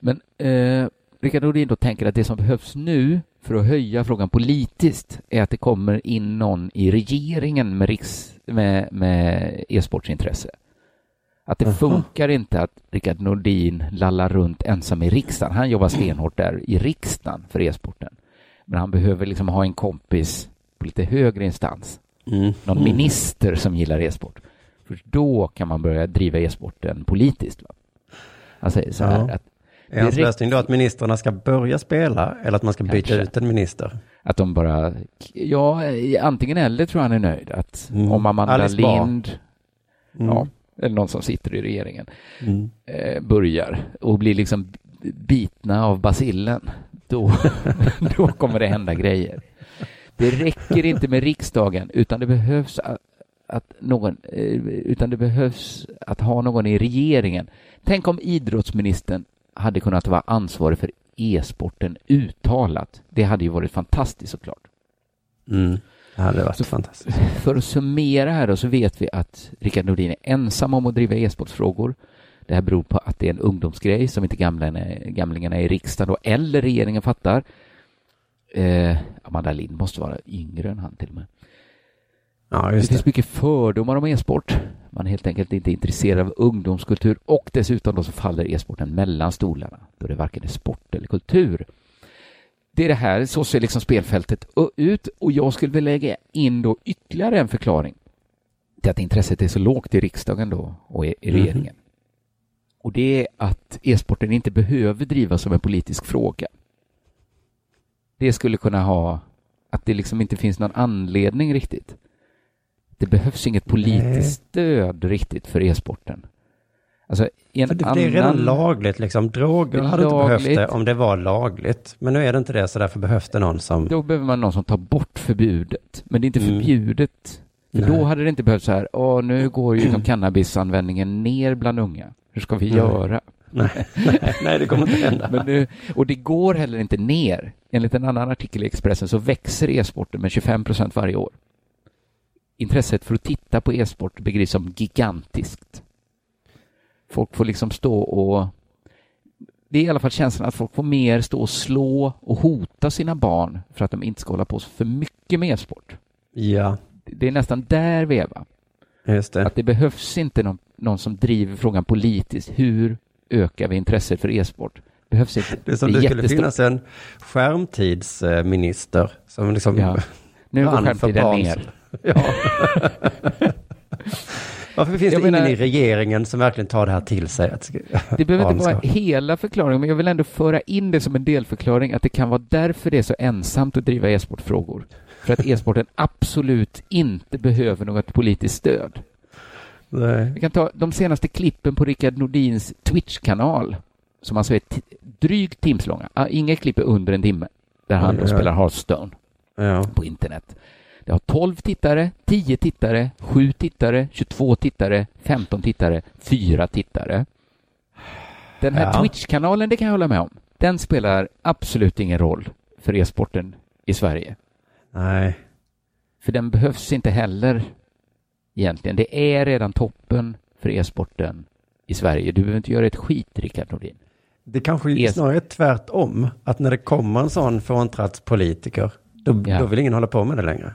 Speaker 4: Men eh, Rickard Nordin då tänker att det som behövs nu för att höja frågan politiskt är att det kommer in någon i regeringen med, riks, med, med e-sportsintresse. Att det Aha. funkar inte att Rickard Nordin lallar runt ensam i riksdagen. Han jobbar stenhårt där i riksdagen för e-sporten. Men han behöver liksom ha en kompis på lite högre instans. Mm. Någon minister som gillar e-sport. För då kan man börja driva e-sporten politiskt. Va? Han säger så här ja. att
Speaker 5: Är hans lösning då att ministrarna ska börja spela eller att man ska byta
Speaker 4: Kanske.
Speaker 5: ut en minister?
Speaker 4: Att de bara, ja, antingen eller tror jag han är nöjd. Att
Speaker 5: Mm.
Speaker 4: om Amanda
Speaker 5: Alice.
Speaker 4: Lind,
Speaker 5: Mm.
Speaker 4: ja, eller någon som sitter i regeringen,
Speaker 5: Mm.
Speaker 4: eh, börjar och blir liksom bitna av basillen, då, då kommer det hända grejer. Det räcker inte med riksdagen, utan det behövs att, någon, eh, utan det behövs att ha någon i regeringen. Tänk om idrottsministern hade kunnat vara ansvarig för e-sporten uttalat. Det hade ju varit fantastiskt såklart.
Speaker 5: Mm. Det hade varit fantastiskt.
Speaker 4: För att summera här då så vet vi att Rickard Nordin är ensam om att driva e-sportsfrågor. Det här beror på att det är en ungdomsgrej som inte gamlingarna i riksdagen då, eller regeringen fattar. Eh, Amanda Lind måste vara yngre än han till och med.
Speaker 5: Ja,
Speaker 4: Det
Speaker 5: just
Speaker 4: finns
Speaker 5: det.
Speaker 4: mycket fördomar om e-sport. Man är helt enkelt inte intresserad av ungdomskultur och dessutom då så faller e-sporten mellan stolarna då det varken är sport eller kultur. Det är det här, så ser liksom spelfältet ut och jag skulle vilja lägga in då ytterligare en förklaring till att intresset är så lågt i riksdagen då och i
Speaker 5: Mhm.
Speaker 4: regeringen. Och det är att e-sporten inte behöver drivas som en politisk fråga. Det skulle kunna ha att det liksom inte finns någon anledning riktigt. Det behövs inget politiskt stöd riktigt för e-sporten. Alltså, en
Speaker 5: För det,
Speaker 4: annan...
Speaker 5: det är redan lagligt liksom. Droger hade inte behövt det om det var lagligt. Men nu är det inte det, så därför behövs det någon som...
Speaker 4: Då behöver man någon som tar bort förbudet. Men det är inte
Speaker 5: Mm.
Speaker 4: förbjudet. För
Speaker 5: Nej.
Speaker 4: då hade det inte behövt så här, åh, nu går ju liksom cannabisanvändningen ner bland unga. Hur ska vi
Speaker 5: Nej.
Speaker 4: göra?
Speaker 5: Nej, nej, nej, det kommer inte hända.
Speaker 4: Men nu, och det går heller inte ner. Enligt en annan artikel i Expressen så växer e-sporten med 25 procent varje år. Intresset för att titta på e-sport beskrivs som gigantiskt. Folk får liksom stå och... Det är i alla fall känslan att folk får mer stå och slå och hota sina barn för att de inte ska hålla på för mycket med e-sport.
Speaker 5: Ja,
Speaker 4: Det är nästan där vi är, va?
Speaker 5: just det.
Speaker 4: Att det behövs inte någon, någon som driver frågan politiskt. Hur ökar vi intresset för e-sport? Behövs inte.
Speaker 5: Det är som det skulle finnas en skärmtidsminister som liksom...
Speaker 4: Ja. Nu går skärmtiden ner.
Speaker 5: Ja. Varför finns
Speaker 4: Jag
Speaker 5: det
Speaker 4: menar-
Speaker 5: ingen i regeringen som verkligen tar det här till sig? Att
Speaker 4: Det behöver inte vara hela förklaringen, men jag vill ändå föra in det som en delförklaring att det kan vara därför det är så ensamt att driva e-sportfrågor. För att e-sporten absolut inte behöver något politiskt stöd.
Speaker 5: Nej.
Speaker 4: Vi kan ta de senaste klippen på Rickard Nordins Twitch-kanal, som alltså är drygt timslånga. Ah, Inga klipp är under en timme, där han
Speaker 5: oj.
Speaker 4: spelar Hearthstone
Speaker 5: Ja.
Speaker 4: på internet. Det har 12 tittare, 10 tittare, 7 tittare, 22 tittare, 15 tittare, 4 tittare. Den här
Speaker 5: Ja.
Speaker 4: Twitch-kanalen, det kan jag hålla med om. Den spelar absolut ingen roll för e-sporten i Sverige.
Speaker 5: Nej.
Speaker 4: För den behövs inte heller egentligen. Det är redan toppen för e-sporten i Sverige. Du behöver inte göra ett skit, Rickard Nordin.
Speaker 5: Det kanske
Speaker 4: Es-
Speaker 5: snarare är tvärtom. Att när det kommer en sån fåntrattspolitiker, då,
Speaker 4: Ja.
Speaker 5: då vill ingen hålla på med det längre.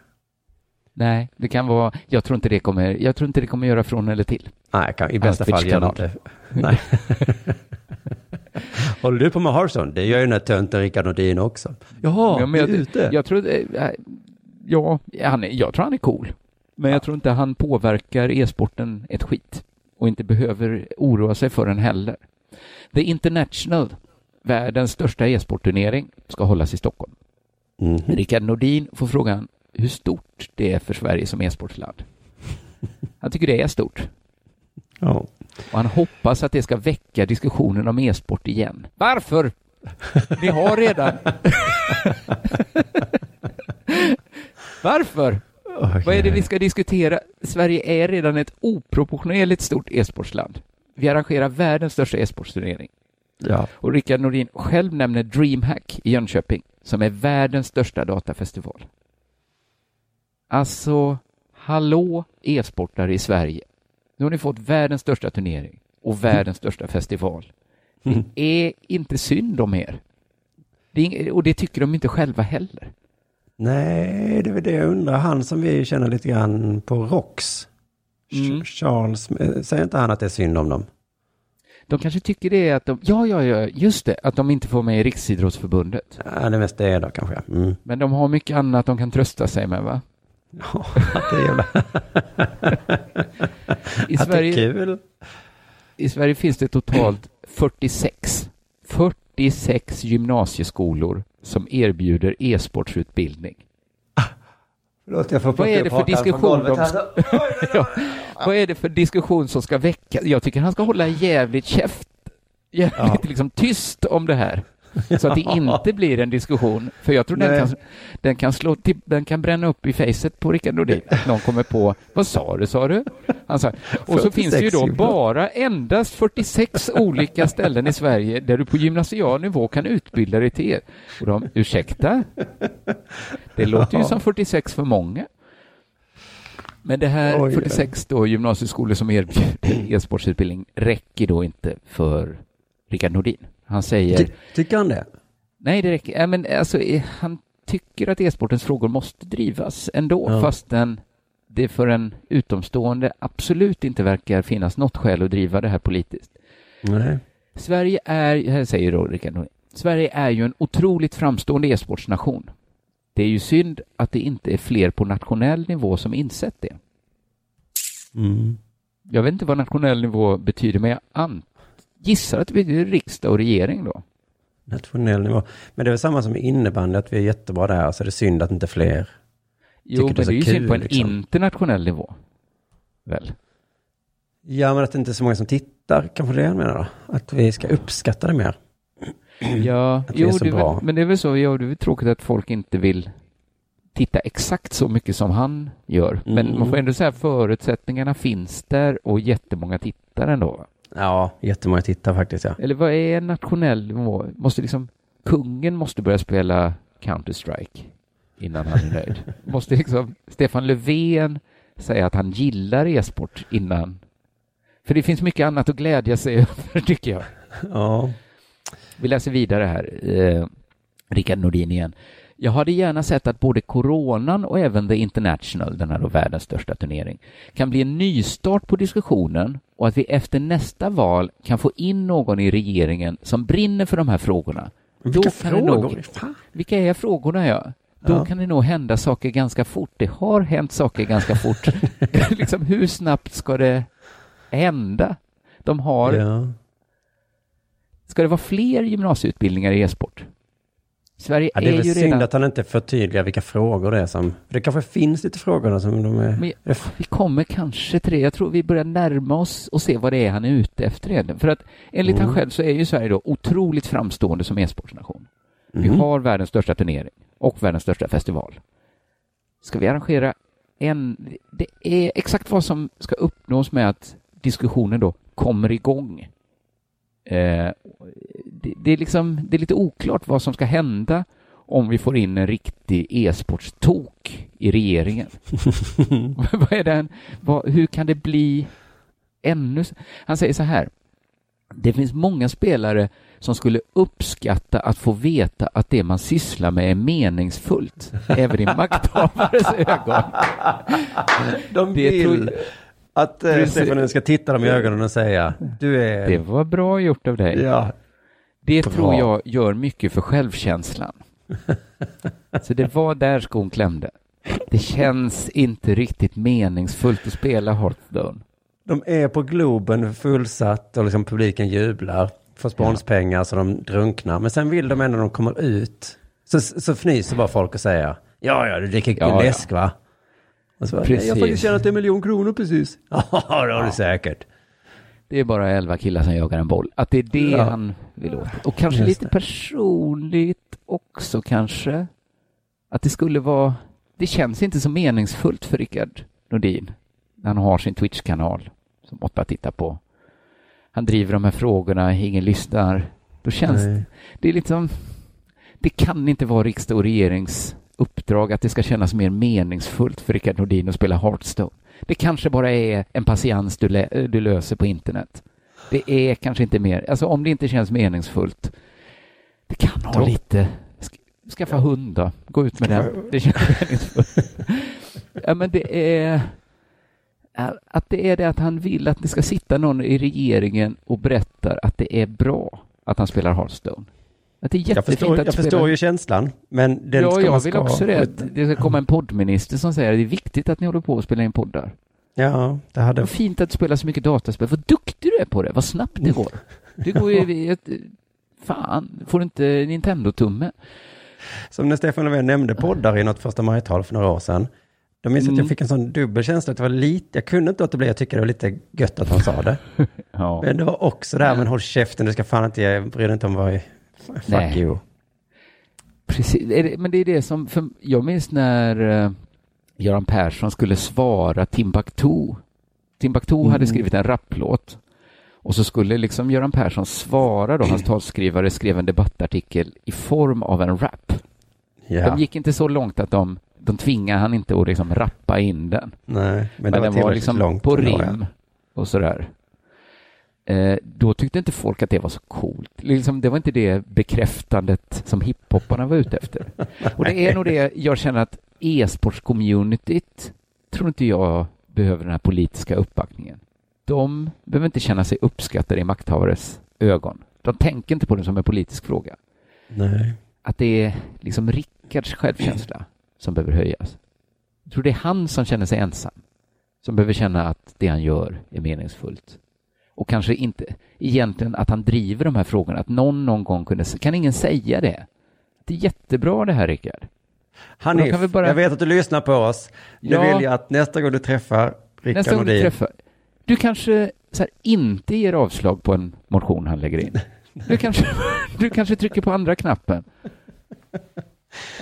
Speaker 4: Nej, det kan vara... Jag tror inte det kommer, jag tror inte det kommer göra från eller till.
Speaker 5: Nej, kan, i bästa fall gör det inte. Nej. Håller du på med Hearthstone? Det gör ju den här tönten Rickard Nordin också. Jaha,
Speaker 4: Ja, men jag,
Speaker 5: ute.
Speaker 4: jag tror... eh, Ja, han är, jag tror han är cool. Men jag tror inte han påverkar e-sporten ett skit. Och inte behöver oroa sig för den heller. The International, världens största e-sportturnering, ska hållas i Stockholm.
Speaker 5: Mhm.
Speaker 4: Rickard Nordin får frågan hur stort det är för Sverige som e-sportland. Han tycker det är stort.
Speaker 5: Ja.
Speaker 4: Och han hoppas att det ska väcka diskussionen om e-sport igen. Varför? Ni har redan... Varför? Vad är det vi ska diskutera? Sverige är redan ett oproportionerligt stort e-sportsland. Vi arrangerar världens största e-sportsturnering.
Speaker 5: Ja.
Speaker 4: Och Rickard Nordin själv nämner DreamHack i Jönköping, som är världens största datafestival. Alltså, hallå e-sportare i Sverige. Nu har ni fått världens största turnering och världens största festival.
Speaker 5: Mm.
Speaker 4: Det är inte synd om er. Det ing- och det tycker de inte själva heller.
Speaker 5: Nej, det är väl det jag undrar. Han som vi känner lite grann på ROX. Ch-
Speaker 4: Mm.
Speaker 5: Charles, eh, säger inte han att det är synd om dem?
Speaker 4: De kanske tycker det är att de, ja, ja, ja, just det, att de inte får med i Riksidrottsförbundet.
Speaker 5: Ja, det mest det då kanske. Mm.
Speaker 4: Men de har mycket annat de kan trösta sig med, va?
Speaker 5: Ja, att det är jävla...
Speaker 4: I
Speaker 5: att
Speaker 4: Sverige,
Speaker 5: det är kul.
Speaker 4: I Sverige finns det totalt 46 46 gymnasieskolor som erbjuder e-sportsutbildning.
Speaker 5: Förlåt, jag får
Speaker 4: Vad är det för diskussion de... ja, vad är det för diskussion som ska väcka? Jag tycker han ska hålla jävligt käft, jävligt
Speaker 5: Ja.
Speaker 4: liksom tyst om det här. Så att det inte blir en diskussion. För jag tror den kan, den kan slå den kan bränna upp i facet på Rickard Nordin. Någon kommer på, vad sa du, sa du? Han sa, och så finns det ju
Speaker 5: 46
Speaker 4: då bara endast 46 olika ställen i Sverige där du på gymnasial nivå kan utbilda dig till. Och de, ursäkta? Det låter ju som 46 för många. Men det här
Speaker 5: Oj,
Speaker 4: 46 då gymnasieskolor som erbjuder e-sportsutbildning räcker då inte för Rickard Nordin. Han säger...
Speaker 5: Ty, tycker han det?
Speaker 4: Nej, det räcker. Ja, men alltså, eh, han tycker att e-sportens frågor måste drivas ändå,
Speaker 5: Ja.
Speaker 4: fastän det för en utomstående absolut inte verkar finnas något skäl att driva det här politiskt.
Speaker 5: Nej.
Speaker 4: Sverige är, här säger då Rickard Sverige är ju en otroligt framstående e-sportsnation. Det är ju synd att det inte är fler på nationell nivå som insett det.
Speaker 5: Mm.
Speaker 4: Jag vet inte vad nationell nivå betyder, men jag an- gissar att det betyder riksdag och regering då.
Speaker 5: Nationell nivå. Men det är väl samma som innebandy, att vi är jättebra där, så det är synd att inte fler
Speaker 4: Jo, men det är ju synd på en
Speaker 5: liksom.
Speaker 4: internationell nivå. Väl?
Speaker 5: Ja, men att det inte är så många som tittar, kanske det jag menar då? Att vi ska uppskatta det mer.
Speaker 4: Ja,
Speaker 5: Att
Speaker 4: jo, det väl, men det är väl så, ja, det är väl tråkigt att folk inte vill titta exakt så mycket som han gör. Men
Speaker 5: Mm.
Speaker 4: man får ändå säga att förutsättningarna finns där och jättemånga tittar ändå.
Speaker 5: Ja, jättemånga tittar faktiskt, ja.
Speaker 4: Eller vad är nationell nivå? Måste liksom, kungen måste börja spela Counter-Strike innan han är nöjd. måste liksom Stefan Löfven säga att han gillar e-sport innan? För det finns mycket annat att glädja sig över, tycker jag.
Speaker 5: Ja.
Speaker 4: Vi läser vidare här. Eh, Rickard Nordin igen. Jag hade gärna sett att både coronan och även The International, den här då världens största turnering, kan bli en nystart på diskussionen och att vi efter nästa val kan få in någon i regeringen som brinner för de här frågorna.
Speaker 5: Vilka frågor?
Speaker 4: nog, vilka är frågorna, ja? Då
Speaker 5: Ja.
Speaker 4: kan det nog hända saker ganska fort. Det har hänt saker ganska fort. liksom, hur snabbt ska det hända? De har
Speaker 5: Ja.
Speaker 4: Ska det vara fler gymnasieutbildningar i e-sport? Sverige
Speaker 5: Ja, det är
Speaker 4: är
Speaker 5: väl
Speaker 4: ju
Speaker 5: synd
Speaker 4: redan...
Speaker 5: att han inte förtydligar vilka frågor det är som... För det kanske finns lite frågor som de är...
Speaker 4: Men vi kommer kanske till det. Jag tror vi börjar närma oss och se vad det är han är ute efter egentligen. För att enligt
Speaker 5: Mm.
Speaker 4: han själv så är ju Sverige då otroligt framstående som e-sportsnation. Vi
Speaker 5: Mhm.
Speaker 4: har världens största turnering och världens största festival. Ska vi arrangera en... Det är exakt vad som ska uppnås med att diskussionen då kommer igång. Eh, det, det, är liksom, det är lite oklart vad som ska hända om vi får in en riktig e-sportstok i regeringen. vad är den? Vad, hur kan det bli ännu... Han säger så här. Det finns många spelare som skulle uppskatta att få veta att det man sysslar med är meningsfullt, även i makthavares ögon.
Speaker 5: De
Speaker 4: Det
Speaker 5: vill
Speaker 4: tror-
Speaker 5: att eh. Stefan ska titta dem i ögonen och säga du är...
Speaker 4: Det var bra gjort av dig.
Speaker 5: Ja.
Speaker 4: Det
Speaker 5: Bra.
Speaker 4: tror jag gör mycket för självkänslan. Så det var där skon klämde. Det känns inte riktigt meningsfullt att spela Hearthstone.
Speaker 5: De är på Globen fullsatt och liksom publiken jublar. Får sponspengar så de drunknar. Men sen vill de ändå när de kommer ut. Så, så fnyser bara folk och säger ja, ja, du dricker
Speaker 4: Ja, ja.
Speaker 5: läsk va? Och så "Nej, jag har
Speaker 4: Precis.
Speaker 5: faktiskt tjänat en miljon kronor precis. Ja, det har du säkert.
Speaker 4: Det är bara elva killar som jagar en boll. Att det är det
Speaker 5: Ja.
Speaker 4: han vill åt. Och kanske
Speaker 5: Just
Speaker 4: lite
Speaker 5: det.
Speaker 4: personligt också kanske. Att det skulle vara... Det känns inte så meningsfullt för Rickard Nordin när han har sin Twitch-kanal som åtta tittar på. Han driver de här frågorna, ingen lyssnar. Då känns
Speaker 5: Nej.
Speaker 4: det är liksom... Det kan inte vara riksdag och regerings uppdrag att det ska kännas mer meningsfullt för Rickard Nordin att spela Hearthstone. Det kanske bara är en patiens du, lä- du löser på internet. Det är kanske inte mer, alltså om det inte känns meningsfullt, det kan ha
Speaker 5: Då-
Speaker 4: lite, sk- skaffa hund då, gå ut med den, det känns meningsfullt. ja men det är, att det är det att han vill att det ska sitta någon i regeringen och berättar att det är bra att han spelar Hearthstone. Att det är
Speaker 5: Jag
Speaker 4: jättefint
Speaker 5: förstår,
Speaker 4: att
Speaker 5: jag
Speaker 4: spela...
Speaker 5: förstår ju känslan. Men den
Speaker 4: ja,
Speaker 5: ska
Speaker 4: jag vill
Speaker 5: ska
Speaker 4: också det. att Det ska komma en poddminister som säger att det är viktigt att ni håller på att spela in poddar.
Speaker 5: Ja, det hade...
Speaker 4: Vad fint att du spelar så mycket dataspel. Vad duktig du är på det. Vad snabbt det går. Det går ju... Fan, får du inte Nintendo-tumme?
Speaker 5: Som när Stefan Löfven nämnde poddar i något första maj-tal för några år sedan. Då minns jag att jag
Speaker 4: Mm.
Speaker 5: fick en sån dubbel känsla att det var lite, jag kunde inte låta bli, jag tycker det var lite gött att han sa det.
Speaker 4: Ja.
Speaker 5: Men det var också det här, men håll käften, du ska fan inte, jag bryr dig inte om vad, fuck
Speaker 4: Nej.
Speaker 5: you.
Speaker 4: Precis, men det är det som, för jag minns när eh, Göran Persson skulle svara Timbuktu. Timbuktu
Speaker 5: Mm.
Speaker 4: hade skrivit en rapplåt och så skulle liksom Göran Persson svara då, hans talskrivare skrev en debattartikel i form av en rap.
Speaker 5: Ja.
Speaker 4: De gick inte så långt att de, de tvingade han inte att liksom rappa in den.
Speaker 5: Nej, men det var
Speaker 4: den var liksom
Speaker 5: långt
Speaker 4: på rim och sådär. Eh, då tyckte inte folk att det var så coolt. Liksom, det var inte det bekräftandet som hiphopparna var ute efter. Och det är nog det jag känner att e-sportscommunityt tror inte jag behöver den här politiska uppbackningen. De behöver inte känna sig uppskattade i makthavares ögon. De tänker inte på det som en politisk fråga.
Speaker 5: Nej.
Speaker 4: Att det är liksom Rickards självkänsla som behöver höjas. Jag tror det är han som känner sig ensam. Som behöver känna att det han gör är meningsfullt. Och kanske inte egentligen att han driver de här frågorna. Att någon någon gång kunde... Kan ingen säga det? Det är jättebra det här, Rickard.
Speaker 5: Hanif,
Speaker 4: Och bara-
Speaker 5: jag vet att du lyssnar på oss. Nu
Speaker 4: Ja.
Speaker 5: vill jag att nästa gång du träffar Rickard
Speaker 4: Nästa gång du
Speaker 5: Nordin,
Speaker 4: träffar... Du kanske här, inte ger avslag på en motion han lägger in. Du kanske, du kanske trycker på andra knappen.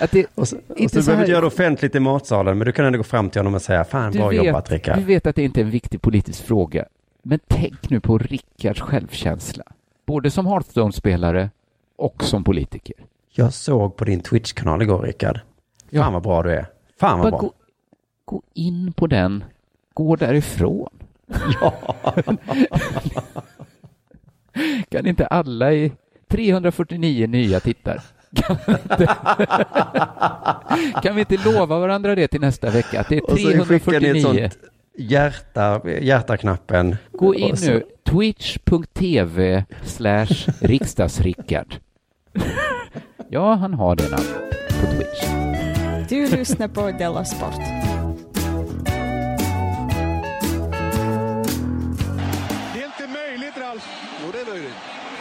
Speaker 4: Att det,
Speaker 5: och så, och
Speaker 4: inte
Speaker 5: så
Speaker 4: så
Speaker 5: behöver du göra det offentligt i matsalen, men du kan ändå gå fram till honom och säga, fan bra jobbat
Speaker 4: du
Speaker 5: Rickard.
Speaker 4: vet att det inte är en viktig politisk fråga. Men tänk nu på Rickards självkänsla. Både som Hearthstone-spelare och som politiker.
Speaker 5: Jag såg på din Twitch-kanal igår Rickard. Fan vad bra du är. Fan vad
Speaker 4: Bara
Speaker 5: bra.
Speaker 4: gå, gå in på den, gå därifrån.
Speaker 5: Ja.
Speaker 4: kan inte alla i 349 nya tittar? Kan vi, inte, kan vi inte lova varandra det till nästa vecka? Att det är
Speaker 5: Och så skickar ni ett
Speaker 4: 349.
Speaker 5: sånt hjärta, hjärtaknappen.
Speaker 4: Gå in
Speaker 5: så-
Speaker 4: nu, twitch.tv slash riksdagsrickard. ja, han har det namnet på Twitch.
Speaker 10: Du lyssnar på Della Sport.
Speaker 11: Det är inte möjligt, Ralf. Jo, det är möjligt.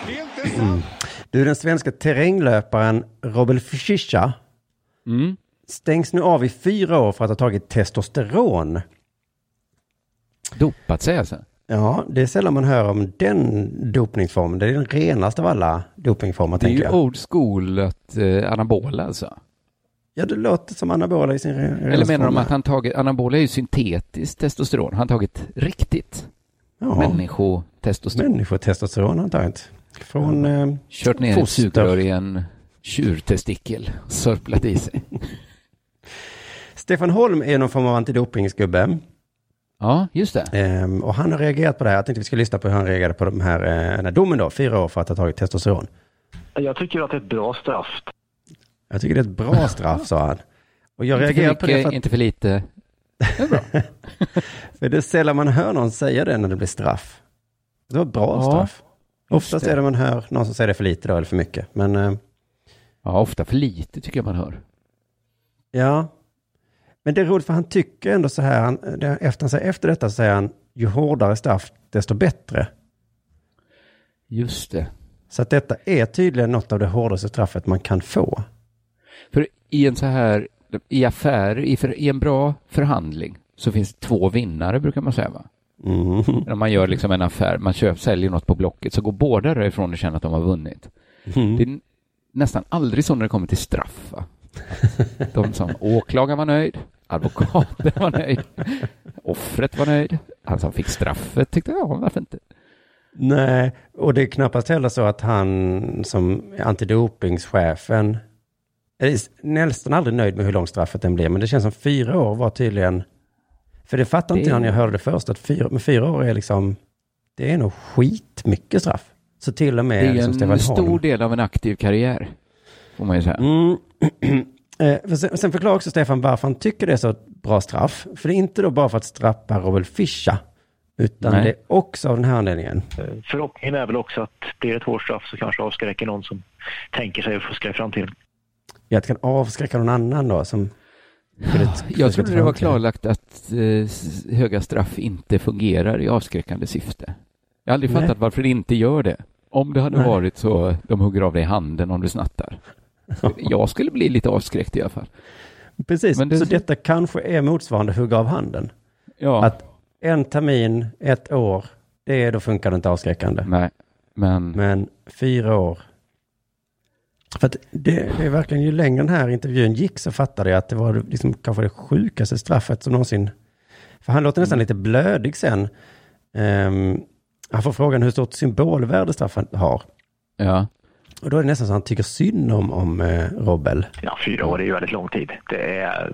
Speaker 11: Det är inte
Speaker 5: Mm. Du, den svenska terränglöparen Robel Fischer
Speaker 4: Mm.
Speaker 5: stängs nu av i fyra år för att ha tagit testosteron.
Speaker 4: Dopat sig alltså?
Speaker 5: Ja, det är sällan man hör om den dopningsformen. Det är den renaste av alla dopingformer,
Speaker 4: Det är
Speaker 5: tänker
Speaker 4: ju
Speaker 5: jag.
Speaker 4: old school att eh, anabola alltså.
Speaker 5: Ja, det låter som anabola i sin re-
Speaker 4: Eller menar de att han tagit, anabola är ju syntetiskt testosteron, han tagit riktigt
Speaker 5: Ja.
Speaker 4: människotestosteron.
Speaker 5: Människotestosteron har han tagit. Från eh,
Speaker 4: Kört ner ett
Speaker 5: foster.
Speaker 4: sugrör i en tjurtestikel, sörplat i sig.
Speaker 5: Stefan Holm är någon form av antidopingsgubbe.
Speaker 4: Ja, just det.
Speaker 5: Ehm, och han har reagerat på det här. Jag tänkte vi ska lyssna på hur han reagerade på de här, eh, den här domen då, fyra år för att ha tagit testosteron.
Speaker 12: Jag tycker att det är ett bra straff.
Speaker 5: Jag tycker det är ett bra straff, sa han. Och jag
Speaker 4: inte för
Speaker 5: reagerar på det
Speaker 4: mycket,
Speaker 5: för att,
Speaker 4: inte för lite.
Speaker 5: för det är sällan man hör någon säga det när det blir straff. Det var ett bra
Speaker 4: Ja,
Speaker 5: straff. Oftast
Speaker 4: det.
Speaker 5: är det man hör någon som säger det för lite då, eller för mycket. Men eh,
Speaker 4: Ja, ofta för lite tycker jag man hör.
Speaker 5: ja. Men det är roligt för han tycker ändå så här, han, efter, efter detta så säger han, ju hårdare straff, desto bättre.
Speaker 4: Just det.
Speaker 5: Så att detta är tydligen något av det hårdaste straffet man kan få.
Speaker 4: För i en så här, i affär, i, för, i en bra förhandling så finns det två vinnare brukar man säga va?
Speaker 5: Mm.
Speaker 4: När man gör liksom en affär, man köper, säljer något på Blocket, så går båda därifrån och känner att de har vunnit.
Speaker 5: Mm.
Speaker 4: Det är nästan aldrig så när det kommer till straff. Va? De som åklagaren var nöjd, advokaten var nöjd, offret var nöjd, han som fick straffet tyckte ja, varför inte?
Speaker 5: Nej, och det är knappast heller så att han som antidopingschefen är nästan aldrig nöjd med hur långt straffet den blir. Men det känns som fyra år var tydligen, för det fattade inte
Speaker 4: Det-
Speaker 5: jag när jag hörde det först, att fyra, men fyra år är liksom, det är nog skitmycket straff. Så till och med
Speaker 4: Det är
Speaker 5: liksom
Speaker 4: en stor
Speaker 5: Holm.
Speaker 4: del av en aktiv karriär, får man ju säga.
Speaker 5: Mm. Eh, för sen, sen förklarar också Stefan varför han tycker det är så ett bra straff. För det är inte då bara för att straffa Robert Fischer, utan
Speaker 12: Nej.
Speaker 5: det är också av den här anledningen.
Speaker 12: Förhoppningen är väl också att blir det ett hårt straff så kanske avskräcker någon som tänker sig att fuska i framtiden.
Speaker 5: Ja, att det kan avskräcka någon annan då som...
Speaker 4: Jag trodde det var klarlagt att eh, höga straff inte fungerar i avskräckande syfte. Jag har aldrig
Speaker 5: Nej.
Speaker 4: fattat varför det inte gör det. Om det hade
Speaker 5: Nej.
Speaker 4: varit så, de hugger av dig handen om du snattar. Jag skulle bli lite avskräckt i alla fall.
Speaker 5: Precis,
Speaker 4: det-
Speaker 5: så detta kanske är motsvarande hugga av handen.
Speaker 4: Ja.
Speaker 5: Att en termin, ett år, det är, då funkar det inte avskräckande.
Speaker 4: Nej, men...
Speaker 5: Men fyra år. För att det, det är verkligen, ju längre den här intervjun gick så fattade jag att det var liksom kanske det sjukaste straffet som någonsin... För han låter nästan lite blödig sen. Ehm, han får frågan hur stort symbolvärde straffet har.
Speaker 4: Ja.
Speaker 5: Och då är det nästan så att han tycker synd om, om eh, Robbel.
Speaker 12: Ja, fyra år är ju väldigt lång tid. Det är,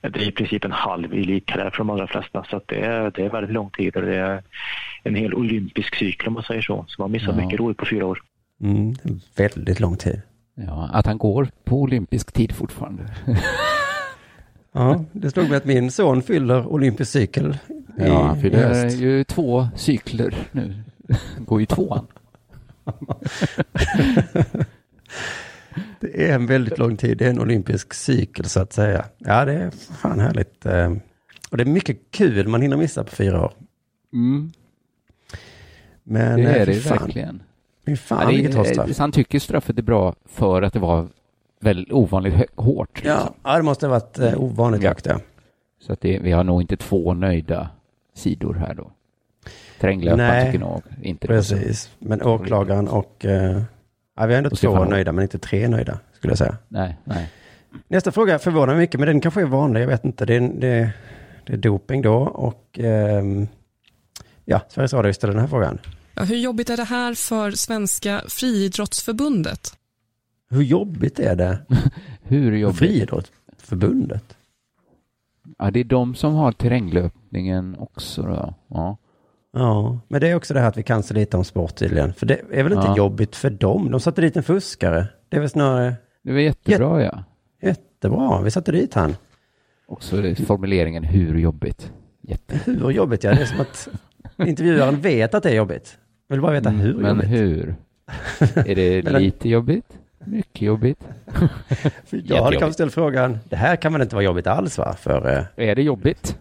Speaker 12: det är i princip en halv elitkarriär för de allra flesta. Så att det, är, det är väldigt lång tid och det är en hel olympisk cykel om man säger så. Så man missar
Speaker 4: Ja.
Speaker 12: mycket roligt på fyra år.
Speaker 5: Mm, väldigt lång tid.
Speaker 4: Ja, att han går på olympisk tid fortfarande.
Speaker 5: Ja, det slog mig att min son fyller olympisk cykel i,
Speaker 4: Ja, han fyller ju två cykler nu. Går ju tvåan.
Speaker 5: Det är en väldigt lång tid. Det är en olympisk cykel så att säga. Ja, det är fan härligt. eh, Och det är mycket kul man hinner missa på fyra år.
Speaker 4: Mm.
Speaker 5: Men
Speaker 4: det
Speaker 5: eh,
Speaker 4: är det
Speaker 5: fan.
Speaker 4: verkligen.
Speaker 5: Fy fan
Speaker 4: Ja, det är-
Speaker 5: vilket hårt straff.
Speaker 4: så han tycker straffet är bra för att det var väldigt ovanligt hårt.
Speaker 5: Ja, ja, det måste ha varit eh, ovanligt högt ja.
Speaker 4: Så att det, vi har nog inte två nöjda sidor här då. Terränglöparen tycker nog inte det.
Speaker 5: Precis, men åklagaren och... Eh, ja, vi har ändå
Speaker 4: Och
Speaker 5: två nöjda, men inte tre nöjda, skulle jag säga.
Speaker 4: Nej, nej.
Speaker 5: Nästa fråga förvånar mig mycket, men den kanske är vanlig, jag vet inte. Det är, det, det är doping då och... ehm, ja, Sveriges Radio ställer den här frågan.
Speaker 13: Ja, hur jobbigt är det här för Svenska friidrottsförbundet?
Speaker 5: Hur jobbigt är det?
Speaker 4: Hur jobbigt?
Speaker 5: Friidrottsförbundet?
Speaker 4: Ja, det är de som har terränglöpningen också då. Ja.
Speaker 5: Ja, men det är också det här att vi kan så lite om sport tydligen. För det är väl inte
Speaker 4: Ja.
Speaker 5: jobbigt för dem? De satte dit en fuskare. Det är väl snarare
Speaker 4: Det var jättebra ja.
Speaker 5: jättebra. Vi satte dit han.
Speaker 4: Också det- formuleringen hur jobbigt. Jätte.
Speaker 5: Hur jobbigt? Ja, det är som att intervjuaren vet att det är jobbigt. Jag vill bara veta hur
Speaker 4: Mm, Men
Speaker 5: jobbigt.
Speaker 4: hur? Är det lite jobbigt? Mycket jobbigt?
Speaker 5: Jag hade kanske ställt frågan, det här kan väl inte vara jobbigt alls va? För eh,
Speaker 4: Är det jobbigt?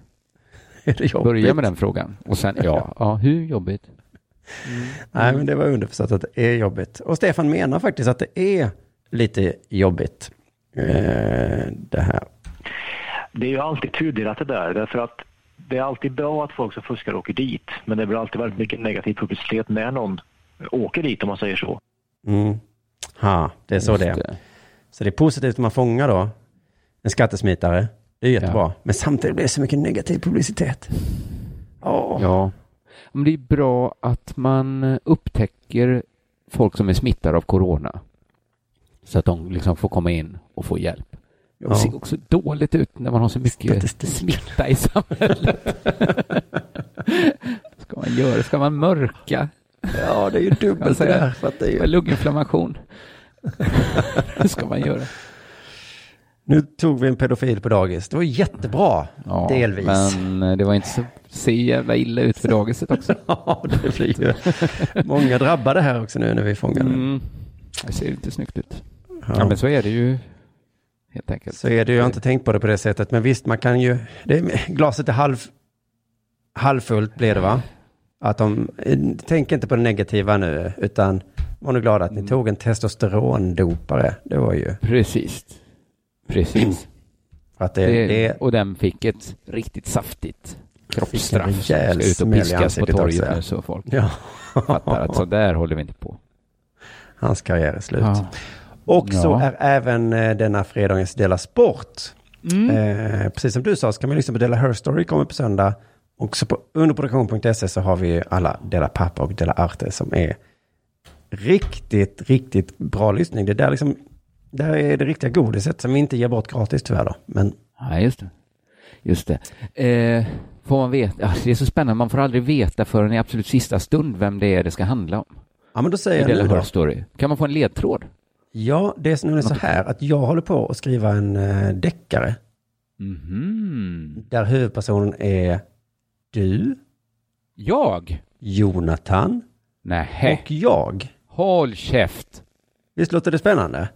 Speaker 5: är det jobbigt?
Speaker 4: Börja med den frågan. Och sen, ja, ja hur jobbigt?
Speaker 5: Nej, men det var underförstått att det är jobbigt. Och Stefan menar faktiskt att det är lite jobbigt. Eh, det här.
Speaker 12: Det är ju alltid tudelat det där. Därför att det är alltid bra att folk som fuskar åker dit. Men det blir alltid väldigt mycket negativ publicitet när någon åker dit om man säger så.
Speaker 5: Mm. Ha, det är så det
Speaker 4: det.
Speaker 5: Så det är positivt om man fångar då en skattesmitare. Det är jättebra.
Speaker 4: Ja.
Speaker 5: Men samtidigt blir det så mycket negativ publicitet. Åh.
Speaker 4: Ja. Men det är bra att man upptäcker folk som är smittade av corona. Så att de liksom får komma in och få hjälp. Det
Speaker 5: Ja.
Speaker 4: ser också dåligt ut när man har så mycket smitta i samhället. ska man göra? Ska man mörka?
Speaker 5: Ja, det är ju dubbelt det där. För att det är ju...
Speaker 4: Lunginflammation. Det ska man göra.
Speaker 5: Nu tog vi en pedofil på dagis. Det var jättebra.
Speaker 4: Ja,
Speaker 5: Delvis.
Speaker 4: Men eh, det var inte så, ser jävla illa ut för dagiset också.
Speaker 5: Ja, det blir ju många drabbade här också nu när vi fångar det.
Speaker 4: Mm. Det ser inte snyggt ut.
Speaker 5: Ja.
Speaker 4: Ja, men så är det ju helt enkelt.
Speaker 5: Så är det ju, jag har inte tänkt på det på det sättet. Men visst, man kan ju, det glaset är halv, halvfullt blir det va? Att de, tänk inte på det negativa nu, utan var nu glada att ni tog en testosterondopare. Det var ju,
Speaker 4: Precis. Precis.
Speaker 5: att det,
Speaker 4: Det,
Speaker 5: det,
Speaker 4: och den fick ett riktigt saftigt kroppsstraff. Ska ut och piskas på torget nu så folk
Speaker 5: ja,
Speaker 4: fattar att så där håller vi inte på.
Speaker 5: hans karriär är slut.
Speaker 4: Ja.
Speaker 5: Och så
Speaker 4: Ja.
Speaker 5: är även eh, denna fredagens Dela Sport.
Speaker 4: Mm.
Speaker 5: Eh, precis som du sa så kan man lyssna på Dela Her Story, kommer på söndag. Också på underproduktion.se så har vi alla Dela Pappa och Dela Arte som är riktigt, riktigt bra lyssning. Det är där liksom, där är det riktiga godiset som vi inte ger bort gratis tyvärr då. Men
Speaker 4: Ja, just det. Just det. Eh, får man veta, ja, det är så spännande, man får aldrig veta förrän i absolut sista stund vem det är det ska handla om.
Speaker 5: ja, men då säger
Speaker 4: I
Speaker 5: jag nu då.
Speaker 4: Story. Kan man få en ledtråd?
Speaker 5: Ja, det är så- nu så här att jag håller på att skriva en eh, deckare
Speaker 4: Mhm.
Speaker 5: där huvudpersonen är du,
Speaker 4: Jag?
Speaker 5: Jonathan
Speaker 4: Nähä.
Speaker 5: och jag.
Speaker 4: Håll käft.
Speaker 5: Visst låter det spännande?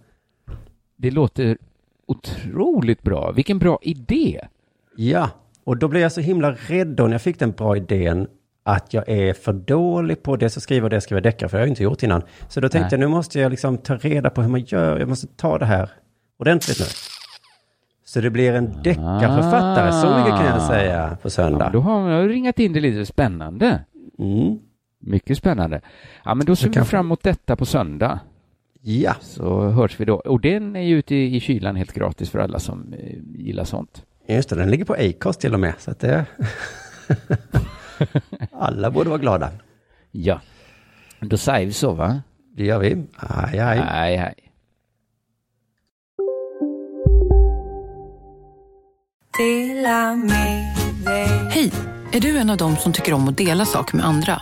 Speaker 4: Det låter otroligt bra. Vilken bra idé.
Speaker 5: Ja, och då blev jag så himla rädd då när jag fick den bra idén att jag är för dålig på det att skriva och det skriva deckare, för det har jag inte gjort innan. Så då tänkte
Speaker 4: Nej.
Speaker 5: jag, nu måste jag liksom ta reda på hur man gör, jag måste ta det här ordentligt nu. Så det blir en deckarförfattare, så mycket kan jag säga på söndag.
Speaker 4: Ja, då har jag ringat in det lite spännande.
Speaker 5: Mm.
Speaker 4: Mycket spännande. Ja, men då ser vi fram emot detta på söndag.
Speaker 5: Ja.
Speaker 4: Så hörs vi då. Och den är ju ute i, i kylan helt gratis för alla som eh, gillar sånt.
Speaker 5: Just det, den ligger på Acast till och med. Så att det... Alla borde vara glada.
Speaker 4: Ja. Då säger vi så, va?
Speaker 5: Det gör vi. Aj, aj.
Speaker 4: Hej, hej.
Speaker 14: Hej! Är du en av dem som tycker om att dela saker med andra?